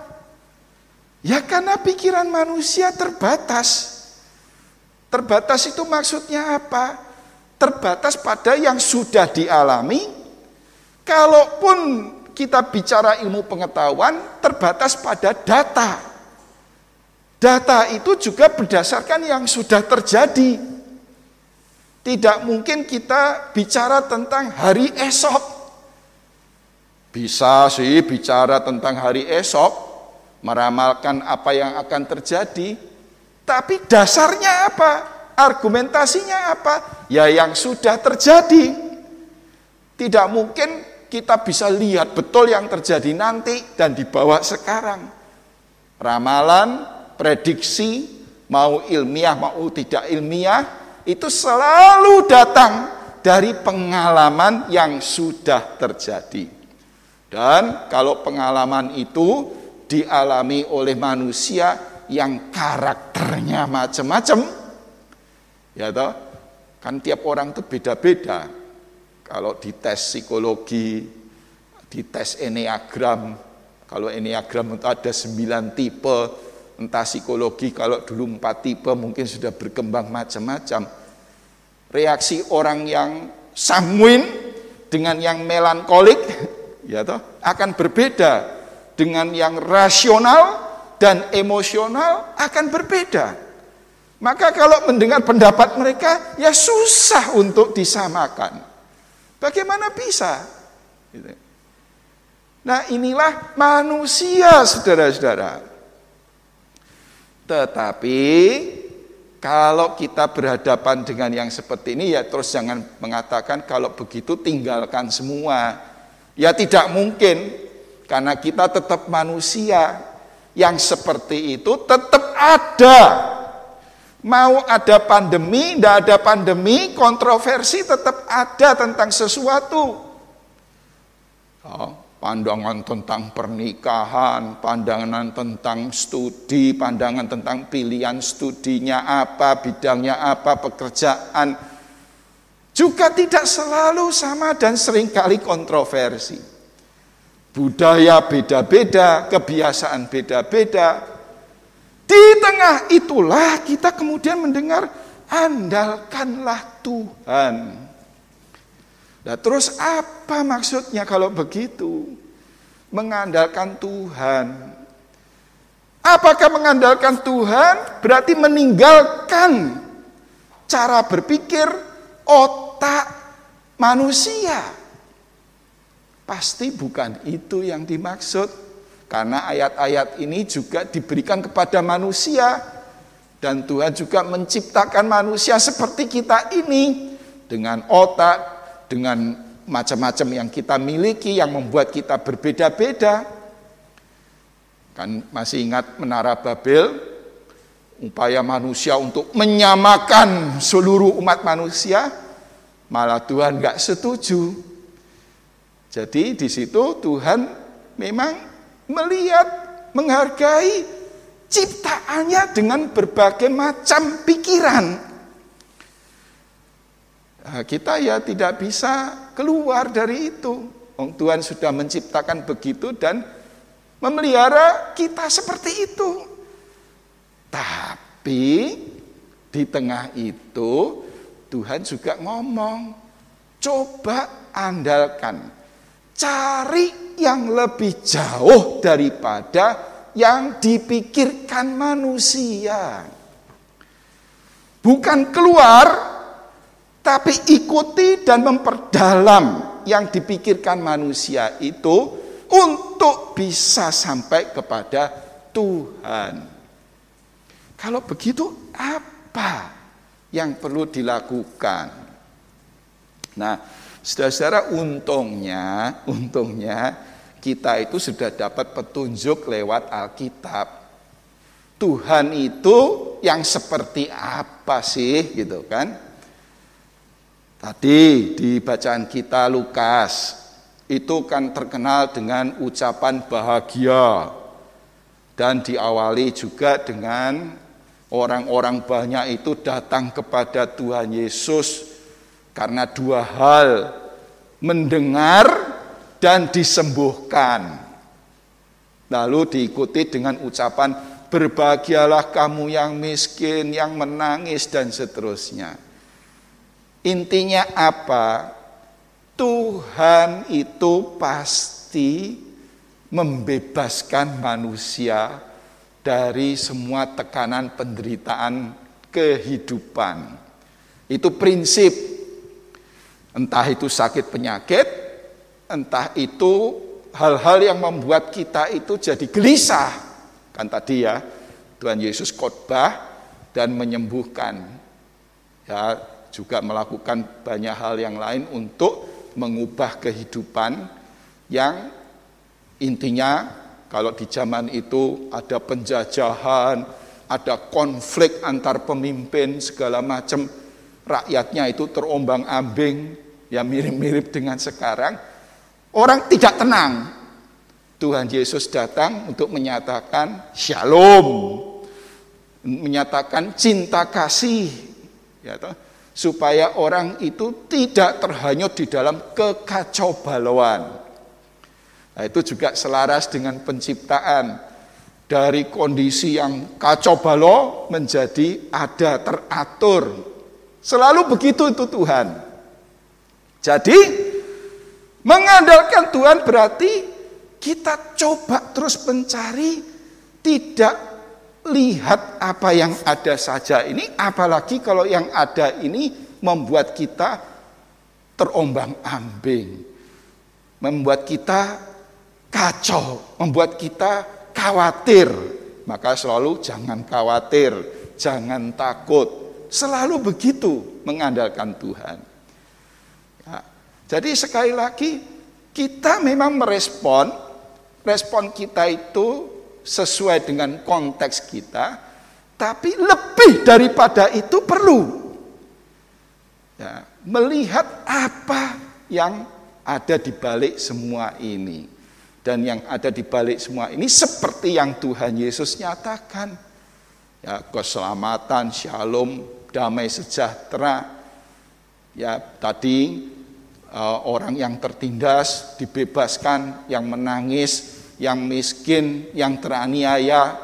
Ya karena pikiran manusia terbatas. Terbatas itu maksudnya apa? Terbatas pada yang sudah dialami. Kalaupun kita bicara ilmu pengetahuan, terbatas pada data. Data itu juga berdasarkan yang sudah terjadi. Tidak mungkin kita bicara tentang hari esok. Bisa sih bicara tentang hari esok, meramalkan apa yang akan terjadi, tapi dasarnya apa? Argumentasinya apa? Ya yang sudah terjadi. Tidak mungkin kita bisa lihat betul yang terjadi nanti dan dibawa sekarang. Ramalan, prediksi, mau ilmiah mau tidak ilmiah, itu selalu datang dari pengalaman yang sudah terjadi. Dan kalau pengalaman itu dialami oleh manusia yang karakternya macam-macam. Ya toh? Kan tiap orang itu beda-beda. Kalau di tes psikologi, di tes enneagram, kalau enneagram itu ada sembilan tipe, entah psikologi kalau dulu empat tipe mungkin sudah berkembang macam-macam. Reaksi orang yang sanguin dengan yang melankolik ya toh akan berbeda dengan yang rasional dan emosional akan berbeda. Maka kalau mendengar pendapat mereka, ya susah untuk disamakan. Bagaimana bisa? Gitu. Nah inilah manusia saudara-saudara. Tetapi kalau kita berhadapan dengan yang seperti ini ya terus jangan mengatakan kalau begitu tinggalkan semua. Ya tidak mungkin karena kita tetap manusia yang seperti itu tetap ada. Mau ada pandemi, tidak ada pandemi, kontroversi tetap ada tentang sesuatu. Oh, pandangan tentang pernikahan, pandangan tentang studi, pandangan tentang pilihan studinya apa, bidangnya apa, pekerjaan. Juga tidak selalu sama dan sering kali kontroversi. Budaya beda-beda, kebiasaan beda-beda. Di tengah itulah kita kemudian mendengar andalkanlah Tuhan. Nah, terus apa maksudnya kalau begitu? Mengandalkan Tuhan. Apakah mengandalkan Tuhan berarti meninggalkan cara berpikir otak manusia? Pasti bukan itu yang dimaksud. Karena ayat-ayat ini juga diberikan kepada manusia. Dan Tuhan juga menciptakan manusia seperti kita ini. Dengan otak, dengan macam-macam yang kita miliki yang membuat kita berbeda-beda. Kan masih ingat menara Babel, upaya manusia untuk menyamakan seluruh umat manusia, malah Tuhan nggak setuju. Jadi di situ Tuhan memang melihat, menghargai ciptaannya dengan berbagai macam pikiran. Nah, kita ya tidak bisa keluar dari itu. Tuhan sudah menciptakan begitu dan memelihara kita seperti itu. Tapi di tengah itu Tuhan juga ngomong, coba andalkan Cari yang lebih jauh daripada yang dipikirkan manusia. Bukan keluar, tapi ikuti dan memperdalam yang dipikirkan manusia itu untuk bisa sampai kepada Tuhan. Kalau begitu, apa yang perlu dilakukan? Nah, Saudara-saudara untungnya, untungnya kita itu sudah dapat petunjuk lewat Alkitab. Tuhan itu yang seperti apa sih gitu kan? Tadi di bacaan kita Lukas itu kan terkenal dengan ucapan bahagia dan diawali juga dengan orang-orang banyak itu datang kepada Tuhan Yesus karena dua hal mendengar dan disembuhkan. Lalu diikuti dengan ucapan berbahagialah kamu yang miskin, yang menangis dan seterusnya. Intinya apa? Tuhan itu pasti membebaskan manusia dari semua tekanan penderitaan kehidupan. Itu prinsip. Entah itu sakit penyakit, entah itu hal-hal yang membuat kita itu jadi gelisah. Kan tadi ya, Tuhan Yesus khotbah dan menyembuhkan. Ya, juga melakukan banyak hal yang lain untuk mengubah kehidupan yang intinya kalau di zaman itu ada penjajahan, ada konflik antar pemimpin segala macam, rakyatnya itu terombang-ambing, ya mirip-mirip dengan sekarang. Orang tidak tenang. Tuhan Yesus datang untuk menyatakan shalom, menyatakan cinta kasih, ya toh supaya orang itu tidak terhanyut di dalam kekacau balauan. Nah, itu juga selaras dengan penciptaan dari kondisi yang kacau balau menjadi ada teratur. Selalu begitu itu Tuhan. Jadi mengandalkan Tuhan berarti kita coba terus mencari tidak lihat apa yang ada saja ini, apalagi kalau yang ada ini membuat kita terombang-ambing, membuat kita kacau, membuat kita khawatir. Maka selalu jangan khawatir, jangan takut, selalu begitu mengandalkan Tuhan. Ya. Jadi sekali lagi kita memang merespon, respon kita itu sesuai dengan konteks kita, tapi lebih daripada itu perlu ya, melihat apa yang ada di balik semua ini. Dan yang ada di balik semua ini seperti yang Tuhan Yesus nyatakan. Ya, keselamatan, shalom, damai sejahtera. Ya, tadi uh, orang yang tertindas dibebaskan, yang menangis yang miskin, yang teraniaya,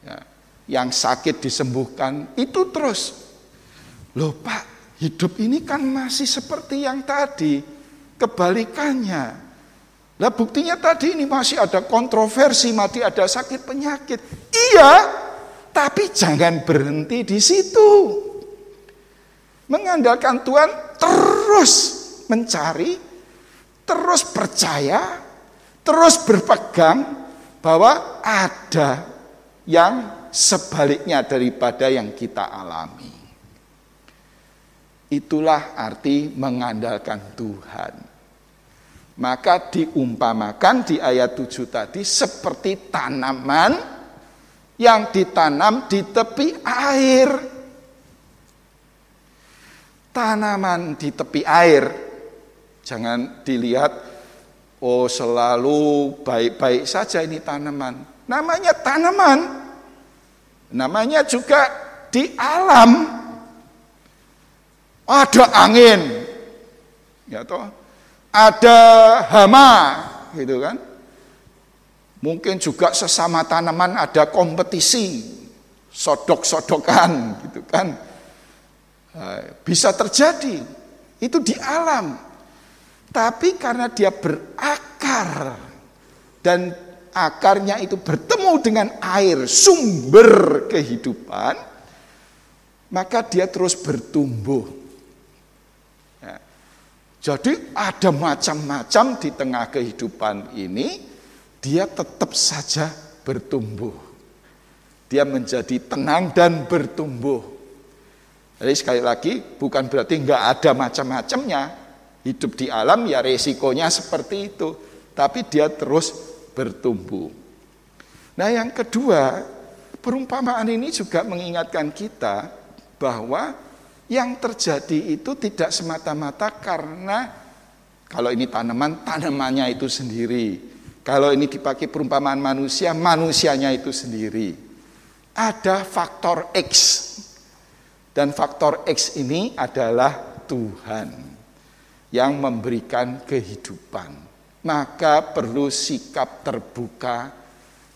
ya, yang sakit disembuhkan, itu terus. Loh Pak, hidup ini kan masih seperti yang tadi, kebalikannya. Lah buktinya tadi ini masih ada kontroversi, masih ada sakit penyakit. Iya, tapi jangan berhenti di situ. Mengandalkan Tuhan terus mencari, terus percaya, terus berpegang bahwa ada yang sebaliknya daripada yang kita alami. Itulah arti mengandalkan Tuhan. Maka diumpamakan di ayat 7 tadi seperti tanaman yang ditanam di tepi air. Tanaman di tepi air. Jangan dilihat Oh selalu baik-baik saja ini tanaman. Namanya tanaman. Namanya juga di alam. Ada angin. Ya toh. Ada hama gitu kan. Mungkin juga sesama tanaman ada kompetisi. Sodok-sodokan gitu kan. Bisa terjadi. Itu di alam. Tapi karena dia berakar dan akarnya itu bertemu dengan air, sumber kehidupan, maka dia terus bertumbuh. Ya. Jadi ada macam-macam di tengah kehidupan ini, dia tetap saja bertumbuh. Dia menjadi tenang dan bertumbuh. Jadi sekali lagi bukan berarti nggak ada macam-macamnya, Hidup di alam ya resikonya seperti itu. tapi dia terus bertumbuh. Nah, yang kedua, perumpamaan ini juga mengingatkan kita bahwa yang terjadi itu tidak semata-mata karena kalau ini tanaman, tanamannya itu sendiri. Kalau ini dipakai perumpamaan manusia, manusianya itu sendiri. Ada faktor X. Dan faktor X ini adalah Tuhan yang memberikan kehidupan. Maka perlu sikap terbuka,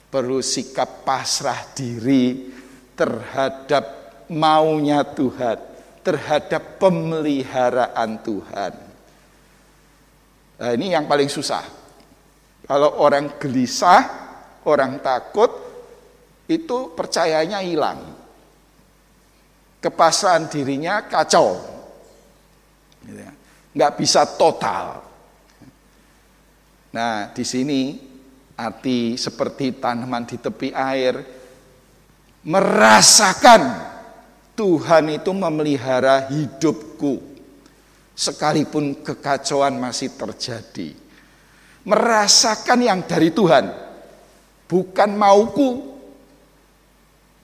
perlu sikap pasrah diri terhadap maunya Tuhan, terhadap pemeliharaan Tuhan. Nah, ini yang paling susah. Kalau orang gelisah, orang takut, itu percayanya hilang. Kepasrahan dirinya kacau. Gitu ya. Nggak bisa total. Nah, di sini arti seperti tanaman di tepi air merasakan Tuhan itu memelihara hidupku sekalipun kekacauan masih terjadi. Merasakan yang dari Tuhan, bukan mauku,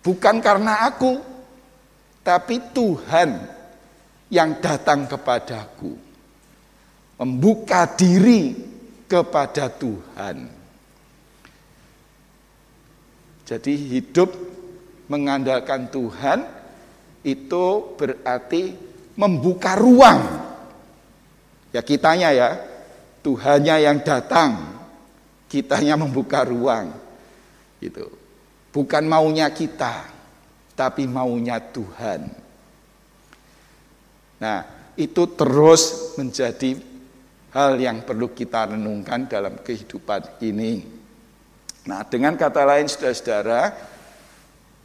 bukan karena aku, tapi Tuhan yang datang kepadaku, membuka diri kepada Tuhan. Jadi hidup mengandalkan Tuhan itu berarti membuka ruang Ya kitanya ya, Tuhannya yang datang, kitanya membuka ruang. Gitu. Bukan maunya kita, tapi maunya Tuhan. Nah, itu terus menjadi hal yang perlu kita renungkan dalam kehidupan ini. Nah, dengan kata lain saudara-saudara,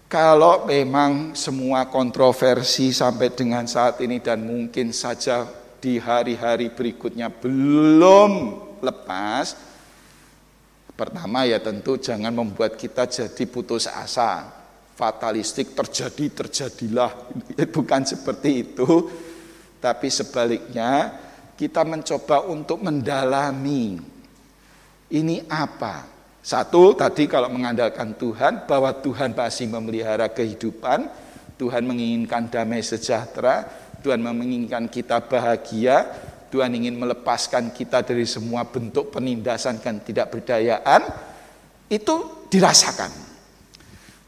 kalau memang semua kontroversi sampai dengan saat ini dan mungkin saja di hari-hari berikutnya belum lepas, pertama ya tentu jangan membuat kita jadi putus asa, fatalistik terjadi terjadilah, bukan seperti itu, tapi sebaliknya kita mencoba untuk mendalami. Ini apa. Satu tadi kalau mengandalkan Tuhan bahwa Tuhan pasti memelihara kehidupan, Tuhan menginginkan damai sejahtera, Tuhan menginginkan kita bahagia, Tuhan ingin melepaskan kita dari semua bentuk penindasan dan tidak berdayaan, itu dirasakan.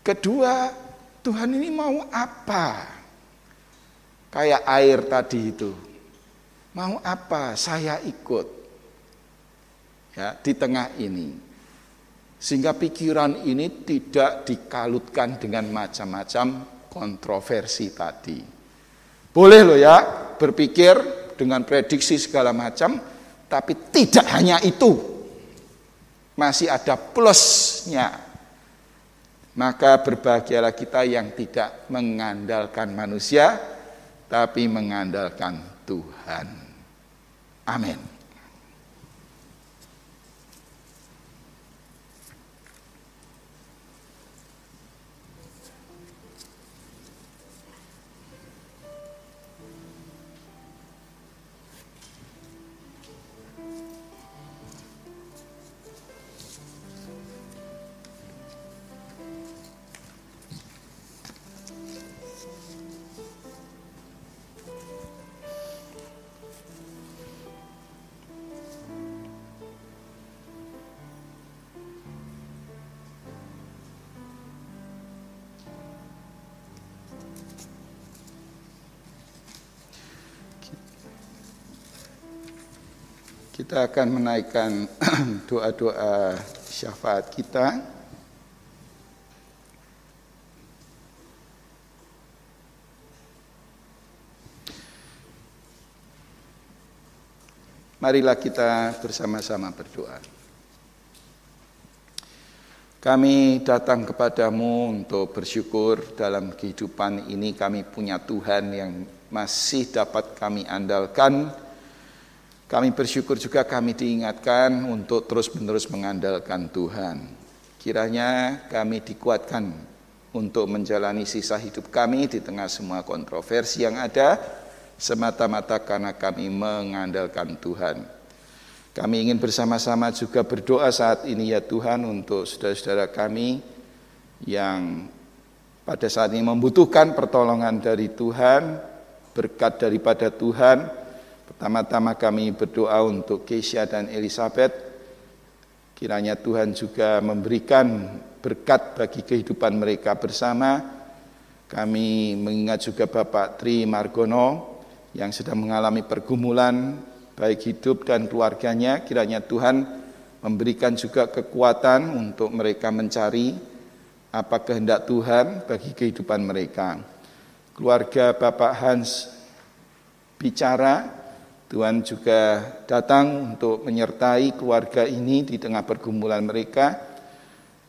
Kedua, Tuhan ini mau apa? Kayak air tadi itu. Mau apa? Saya ikut. Ya, di tengah ini. Sehingga pikiran ini tidak dikalutkan dengan macam-macam kontroversi tadi. Boleh loh ya berpikir dengan prediksi segala macam, tapi tidak hanya itu. Masih ada plusnya. Maka berbahagialah kita yang tidak mengandalkan manusia, tapi mengandalkan Tuhan. Amin. Kita akan menaikkan doa-doa syafaat kita. Marilah kita bersama-sama berdoa. Kami datang kepadamu untuk bersyukur dalam kehidupan ini kami punya Tuhan yang masih dapat kami andalkan kami bersyukur juga kami diingatkan untuk terus-menerus mengandalkan Tuhan. Kiranya kami dikuatkan untuk menjalani sisa hidup kami di tengah semua kontroversi yang ada, semata-mata karena kami mengandalkan Tuhan. Kami ingin bersama-sama juga berdoa saat ini ya Tuhan untuk saudara-saudara kami yang pada saat ini membutuhkan pertolongan dari Tuhan, berkat daripada Tuhan. Pertama-tama kami berdoa untuk Keisha dan Elizabeth. Kiranya Tuhan juga memberikan berkat bagi kehidupan mereka bersama. Kami mengingat juga Bapak Tri Margono yang sedang mengalami pergumulan baik hidup dan keluarganya, kiranya Tuhan memberikan juga kekuatan untuk mereka mencari apa kehendak Tuhan bagi kehidupan mereka. Keluarga Bapak Hans bicara, Tuhan juga datang untuk menyertai keluarga ini di tengah pergumulan mereka.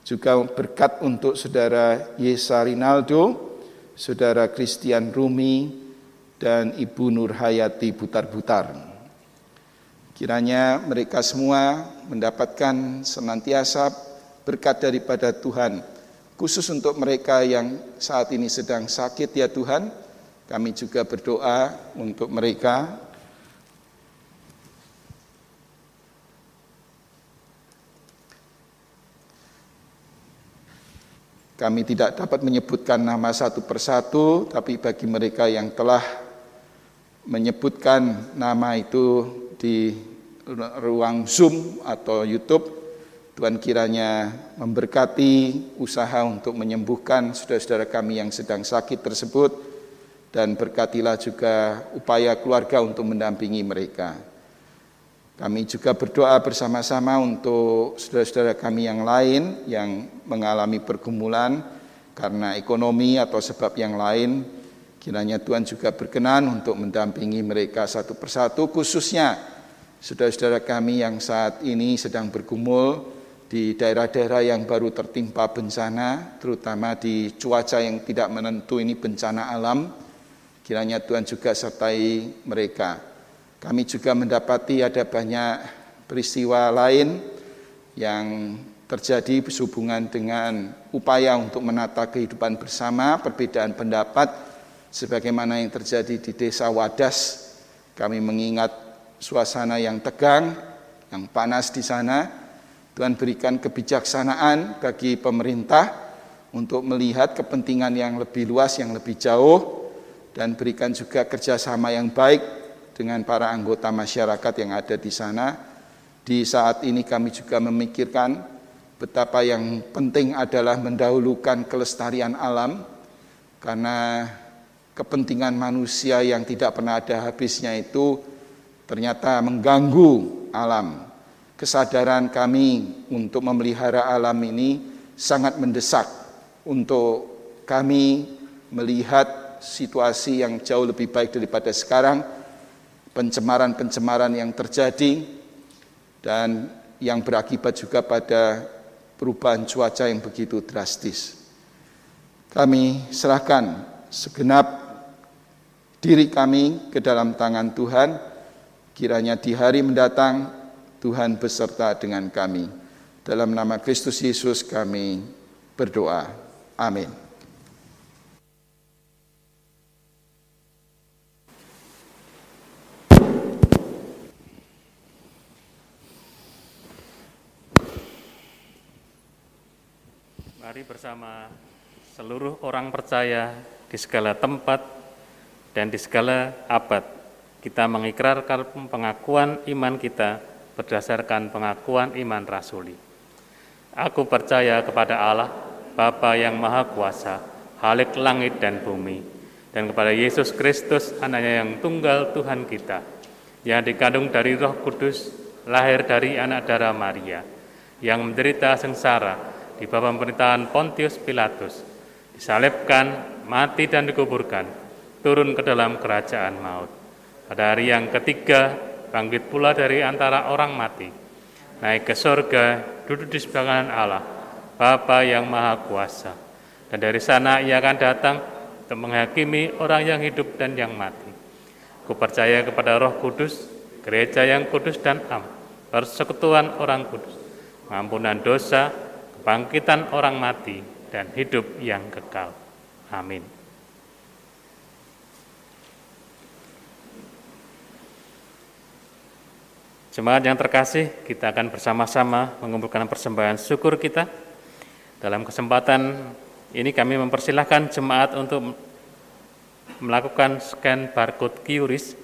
Juga berkat untuk saudara Yesa Rinaldo, saudara Christian Rumi, dan Ibu Nur Hayati Butar-Butar. Kiranya mereka semua mendapatkan senantiasa berkat daripada Tuhan. Khusus untuk mereka yang saat ini sedang sakit ya Tuhan, kami juga berdoa untuk mereka. Kami tidak dapat menyebutkan nama satu persatu, tapi bagi mereka yang telah menyebutkan nama itu di ruang Zoom atau YouTube. Tuhan kiranya memberkati usaha untuk menyembuhkan saudara-saudara kami yang sedang sakit tersebut dan berkatilah juga upaya keluarga untuk mendampingi mereka. Kami juga berdoa bersama-sama untuk saudara-saudara kami yang lain yang mengalami pergumulan karena ekonomi atau sebab yang lain. Kiranya Tuhan juga berkenan untuk mendampingi mereka satu persatu khususnya saudara-saudara kami yang saat ini sedang bergumul di daerah-daerah yang baru tertimpa bencana, terutama di cuaca yang tidak menentu ini bencana alam, kiranya Tuhan juga sertai mereka. Kami juga mendapati ada banyak peristiwa lain yang terjadi berhubungan dengan upaya untuk menata kehidupan bersama, perbedaan pendapat, sebagaimana yang terjadi di desa Wadas. Kami mengingat suasana yang tegang, yang panas di sana. Tuhan berikan kebijaksanaan bagi pemerintah untuk melihat kepentingan yang lebih luas, yang lebih jauh, dan berikan juga kerjasama yang baik dengan para anggota masyarakat yang ada di sana. Di saat ini kami juga memikirkan betapa yang penting adalah mendahulukan kelestarian alam, karena kepentingan manusia yang tidak pernah ada habisnya itu ternyata mengganggu alam. Kesadaran kami untuk memelihara alam ini sangat mendesak untuk kami melihat situasi yang jauh lebih baik daripada sekarang, pencemaran-pencemaran yang terjadi dan yang berakibat juga pada perubahan cuaca yang begitu drastis. Kami serahkan segenap diri kami ke dalam tangan Tuhan Kiranya di hari mendatang Tuhan beserta dengan kami. Dalam nama Kristus Yesus kami berdoa. Amin. Mari bersama seluruh orang percaya di segala tempat dan di segala abad kita mengikrarkan pengakuan iman kita berdasarkan pengakuan iman rasuli. Aku percaya kepada Allah, Bapa yang Maha Kuasa, Halik langit dan bumi, dan kepada Yesus Kristus, anaknya yang tunggal Tuhan kita, yang dikandung dari roh kudus, lahir dari anak darah Maria, yang menderita sengsara di bawah pemerintahan Pontius Pilatus, disalibkan, mati dan dikuburkan, turun ke dalam kerajaan maut pada hari yang ketiga, bangkit pula dari antara orang mati, naik ke sorga, duduk di sebelah Allah, Bapa yang Maha Kuasa. Dan dari sana ia akan datang untuk menghakimi orang yang hidup dan yang mati. Ku percaya kepada roh kudus, gereja yang kudus dan am, persekutuan orang kudus, pengampunan dosa, kebangkitan orang mati, dan hidup yang kekal. Amin. Jemaat yang terkasih, kita akan bersama-sama mengumpulkan persembahan syukur kita. Dalam kesempatan ini kami mempersilahkan jemaat untuk melakukan scan barcode QRIS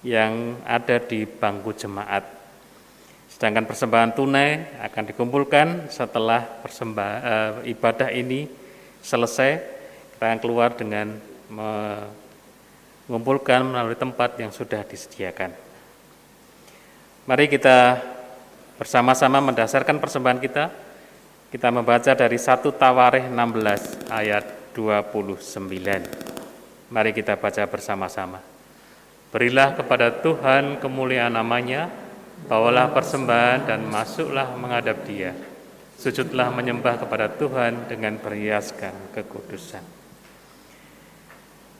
yang ada di bangku jemaat. Sedangkan persembahan tunai akan dikumpulkan setelah persembahan e, ibadah ini selesai. Kita akan keluar dengan mengumpulkan melalui tempat yang sudah disediakan. Mari kita bersama-sama mendasarkan persembahan kita. Kita membaca dari 1 Tawarikh 16 ayat 29. Mari kita baca bersama-sama. Berilah kepada Tuhan kemuliaan namanya, bawalah persembahan dan masuklah menghadap dia. Sujudlah menyembah kepada Tuhan dengan berhiaskan kekudusan.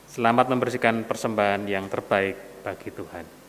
Selamat membersihkan persembahan yang terbaik bagi Tuhan.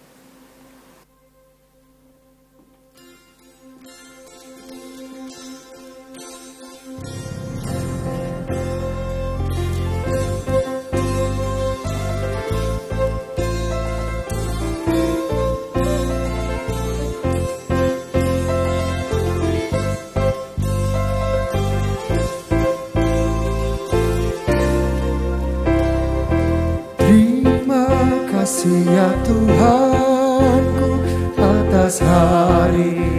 Kasih ya Tuhanku atas hari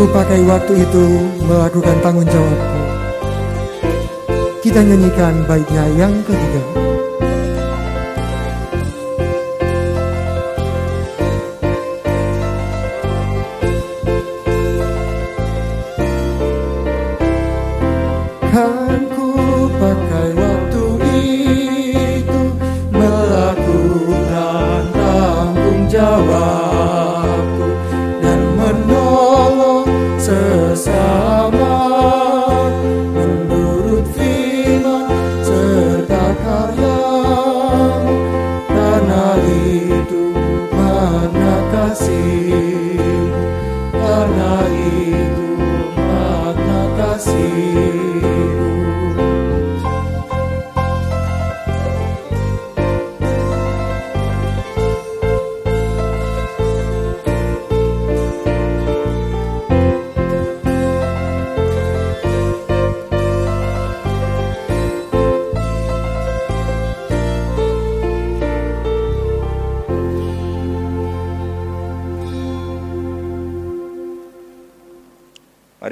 Kan ku pakai waktu itu melakukan tanggung jawabku. Kita nyanyikan baiknya yang ketiga.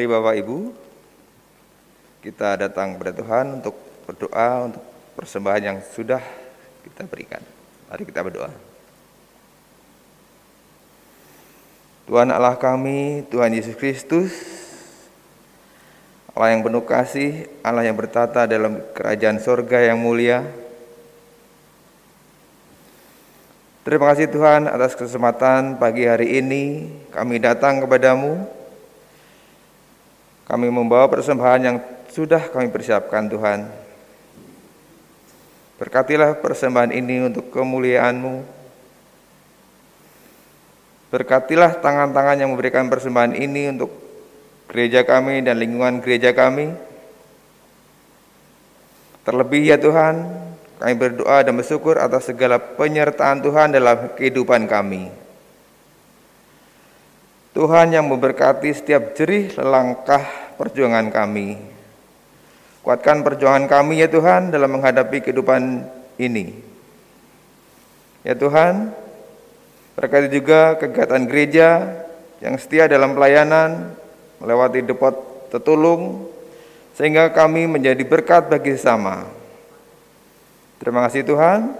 Bapak Ibu, kita datang kepada Tuhan untuk berdoa untuk persembahan yang sudah kita berikan. Mari kita berdoa. Tuhan Allah kami, Tuhan Yesus Kristus, Allah yang penuh kasih, Allah yang bertata dalam kerajaan sorga yang mulia. Terima kasih Tuhan atas kesempatan pagi hari ini kami datang kepadamu kami membawa persembahan yang sudah kami persiapkan Tuhan. Berkatilah persembahan ini untuk kemuliaan-Mu. Berkatilah tangan-tangan yang memberikan persembahan ini untuk gereja kami dan lingkungan gereja kami. Terlebih ya Tuhan, kami berdoa dan bersyukur atas segala penyertaan Tuhan dalam kehidupan kami. Tuhan yang memberkati setiap jerih langkah perjuangan kami. Kuatkan perjuangan kami ya Tuhan dalam menghadapi kehidupan ini. Ya Tuhan, berkati juga kegiatan gereja yang setia dalam pelayanan, melewati depot tetulung, sehingga kami menjadi berkat bagi sesama. Terima kasih Tuhan,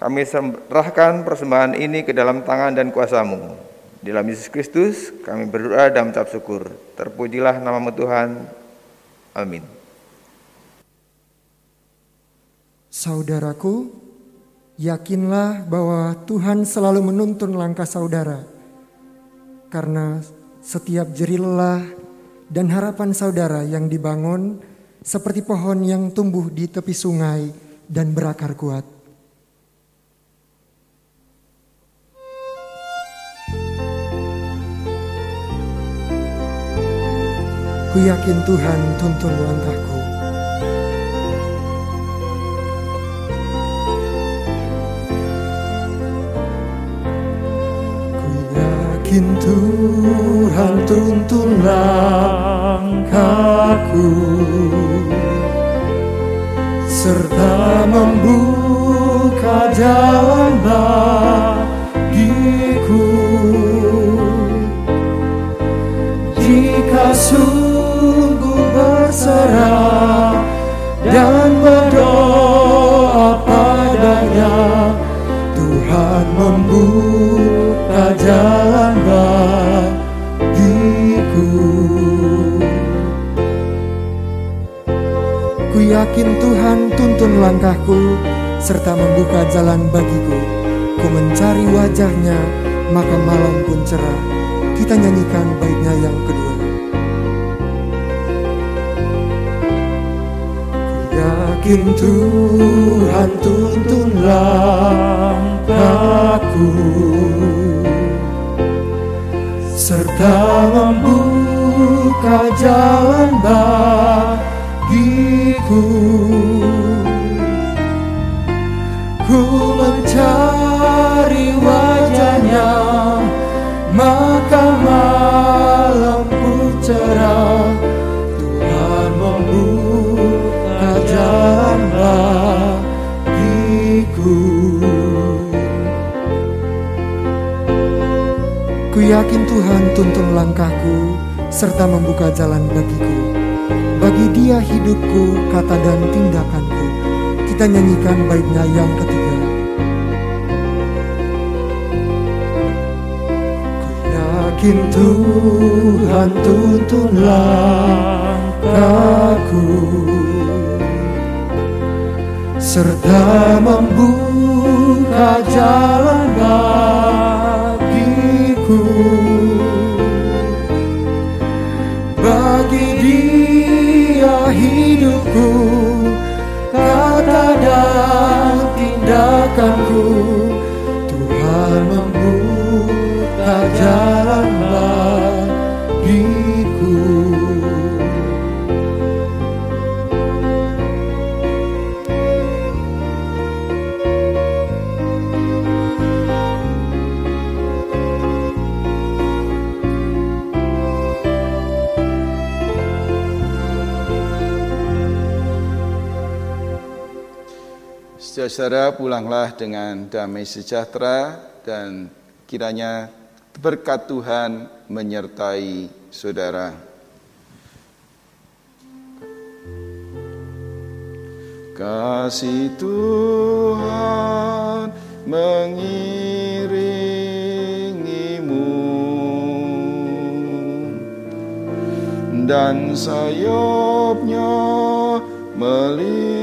kami serahkan persembahan ini ke dalam tangan dan kuasamu. Dalam Yesus Kristus kami berdoa dan mengucap syukur. Terpujilah nama Tuhan. Amin. Saudaraku, yakinlah bahwa Tuhan selalu menuntun langkah saudara. Karena setiap jeri lelah dan harapan saudara yang dibangun seperti pohon yang tumbuh di tepi sungai dan berakar kuat. Ku yakin Tuhan tuntun langkahku. Ku yakin Tuhan tuntun langkahku serta membuka jalan bagiku dan berdoa padanya Tuhan membuka jalan bagiku. Ku yakin Tuhan tuntun langkahku serta membuka jalan bagiku. Ku mencari wajahnya maka malam pun cerah. Kita nyanyikan baiknya yang kedua Ku yakin Tuhan tuntun langkahku serta membuka jalan bagiku. Ku mencari wajahnya maka malam pun cerah bagiku Ku yakin Tuhan tuntun langkahku serta membuka jalan bagiku. Bagi dia hidupku, kata dan tindakanku. Kita nyanyikan baiknya yang ketiga. Ku yakin Tuhan tuntun langkahku serta membuka jalan bagiku. Bagi dia hidupku kata dan tindakanku Tuhan membuka jalan Saudara pulanglah dengan damai sejahtera dan kiranya berkat Tuhan menyertai saudara. Kasih Tuhan mengiringimu dan sayapnya melindungimu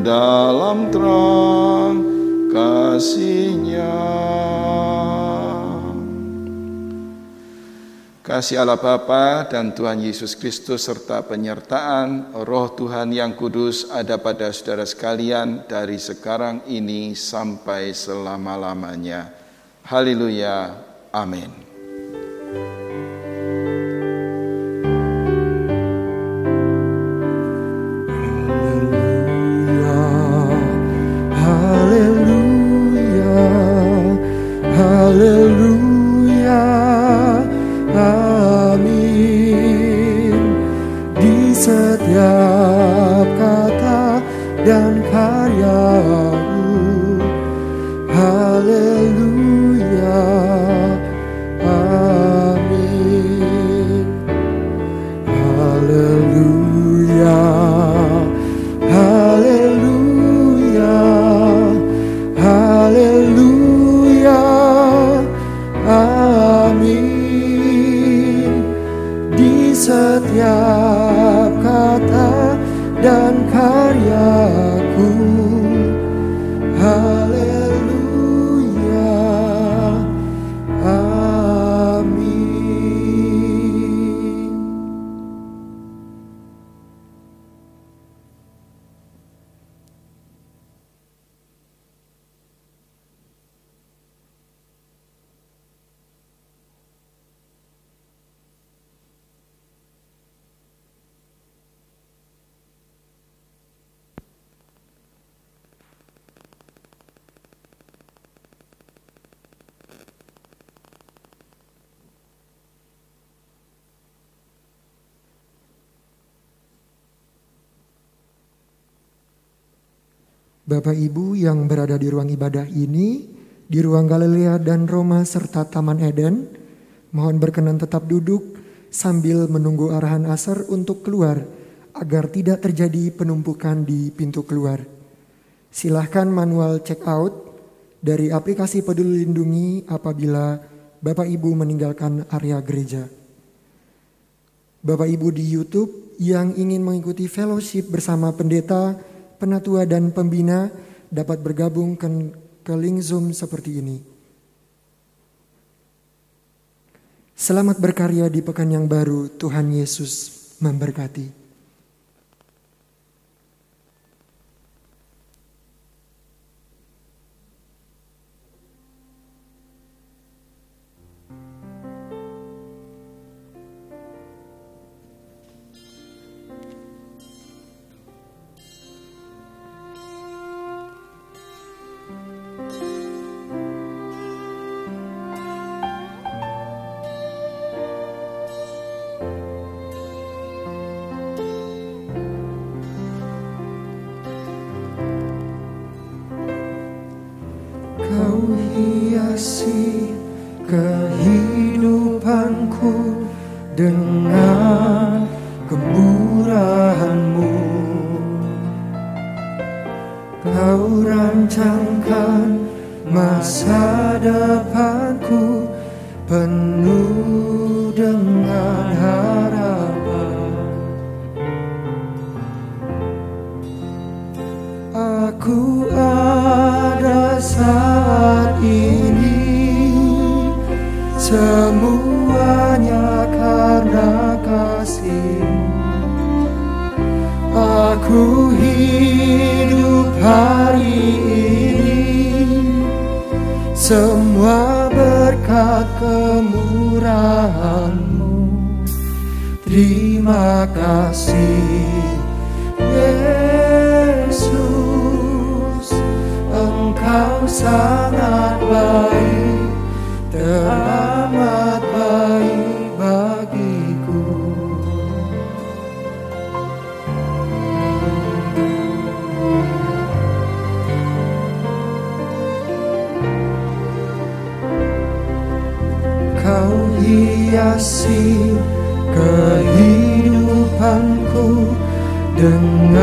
dalam terang kasihnya Kasih Allah Bapa dan Tuhan Yesus Kristus serta penyertaan Roh Tuhan yang kudus ada pada saudara sekalian dari sekarang ini sampai selama-lamanya. Haleluya. Amin. Bapak Ibu yang berada di ruang ibadah ini, di ruang Galilea dan Roma serta Taman Eden, mohon berkenan tetap duduk sambil menunggu arahan asar untuk keluar agar tidak terjadi penumpukan di pintu keluar. Silahkan manual check out dari aplikasi Peduli Lindungi apabila Bapak Ibu meninggalkan area gereja. Bapak Ibu di YouTube yang ingin mengikuti fellowship bersama pendeta, penatua dan pembina dapat bergabung ke, ke link Zoom seperti ini. Selamat berkarya di pekan yang baru, Tuhan Yesus memberkati. dengar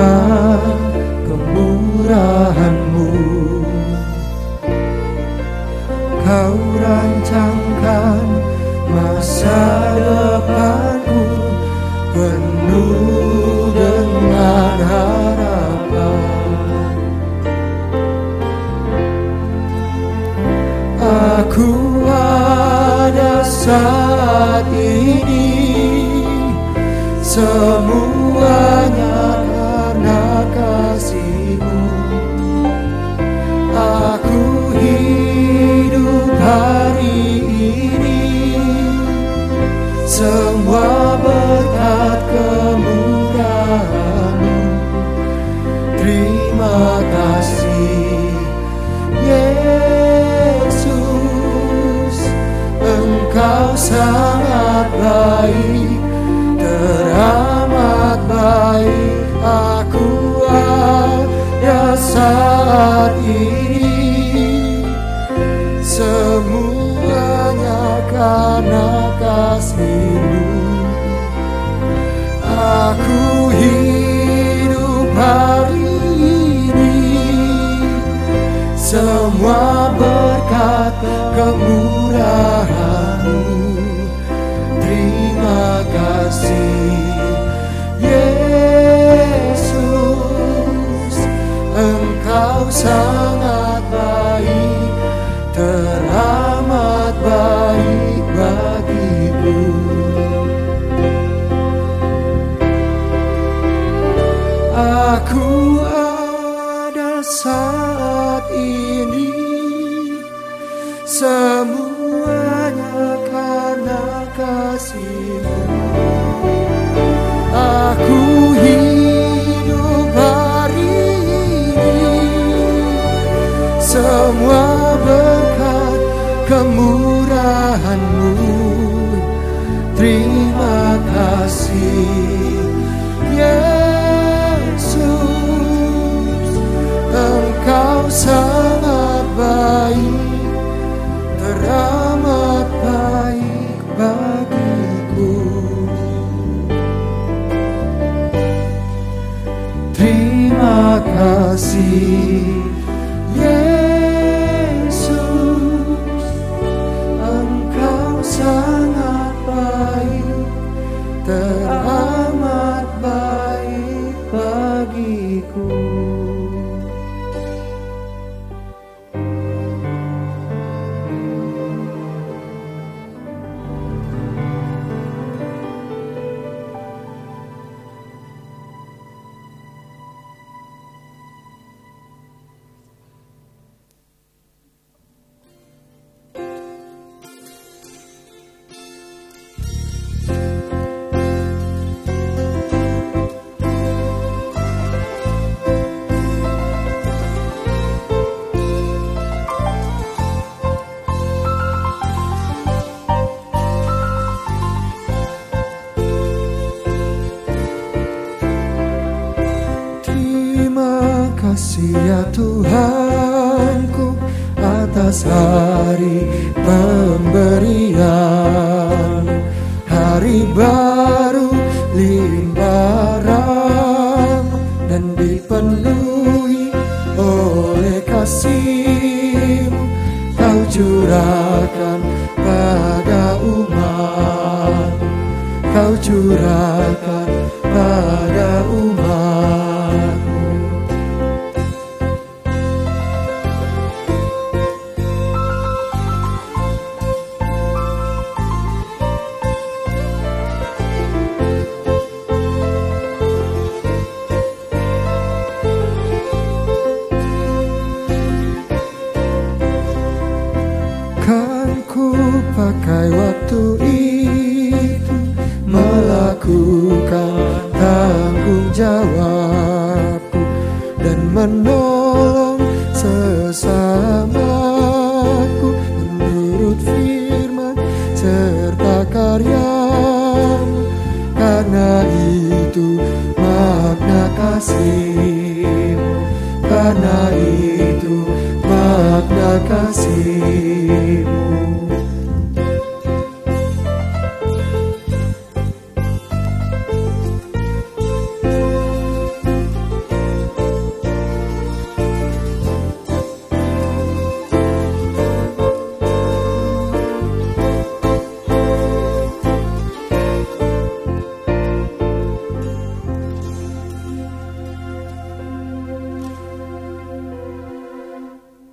Teramat baik bagiku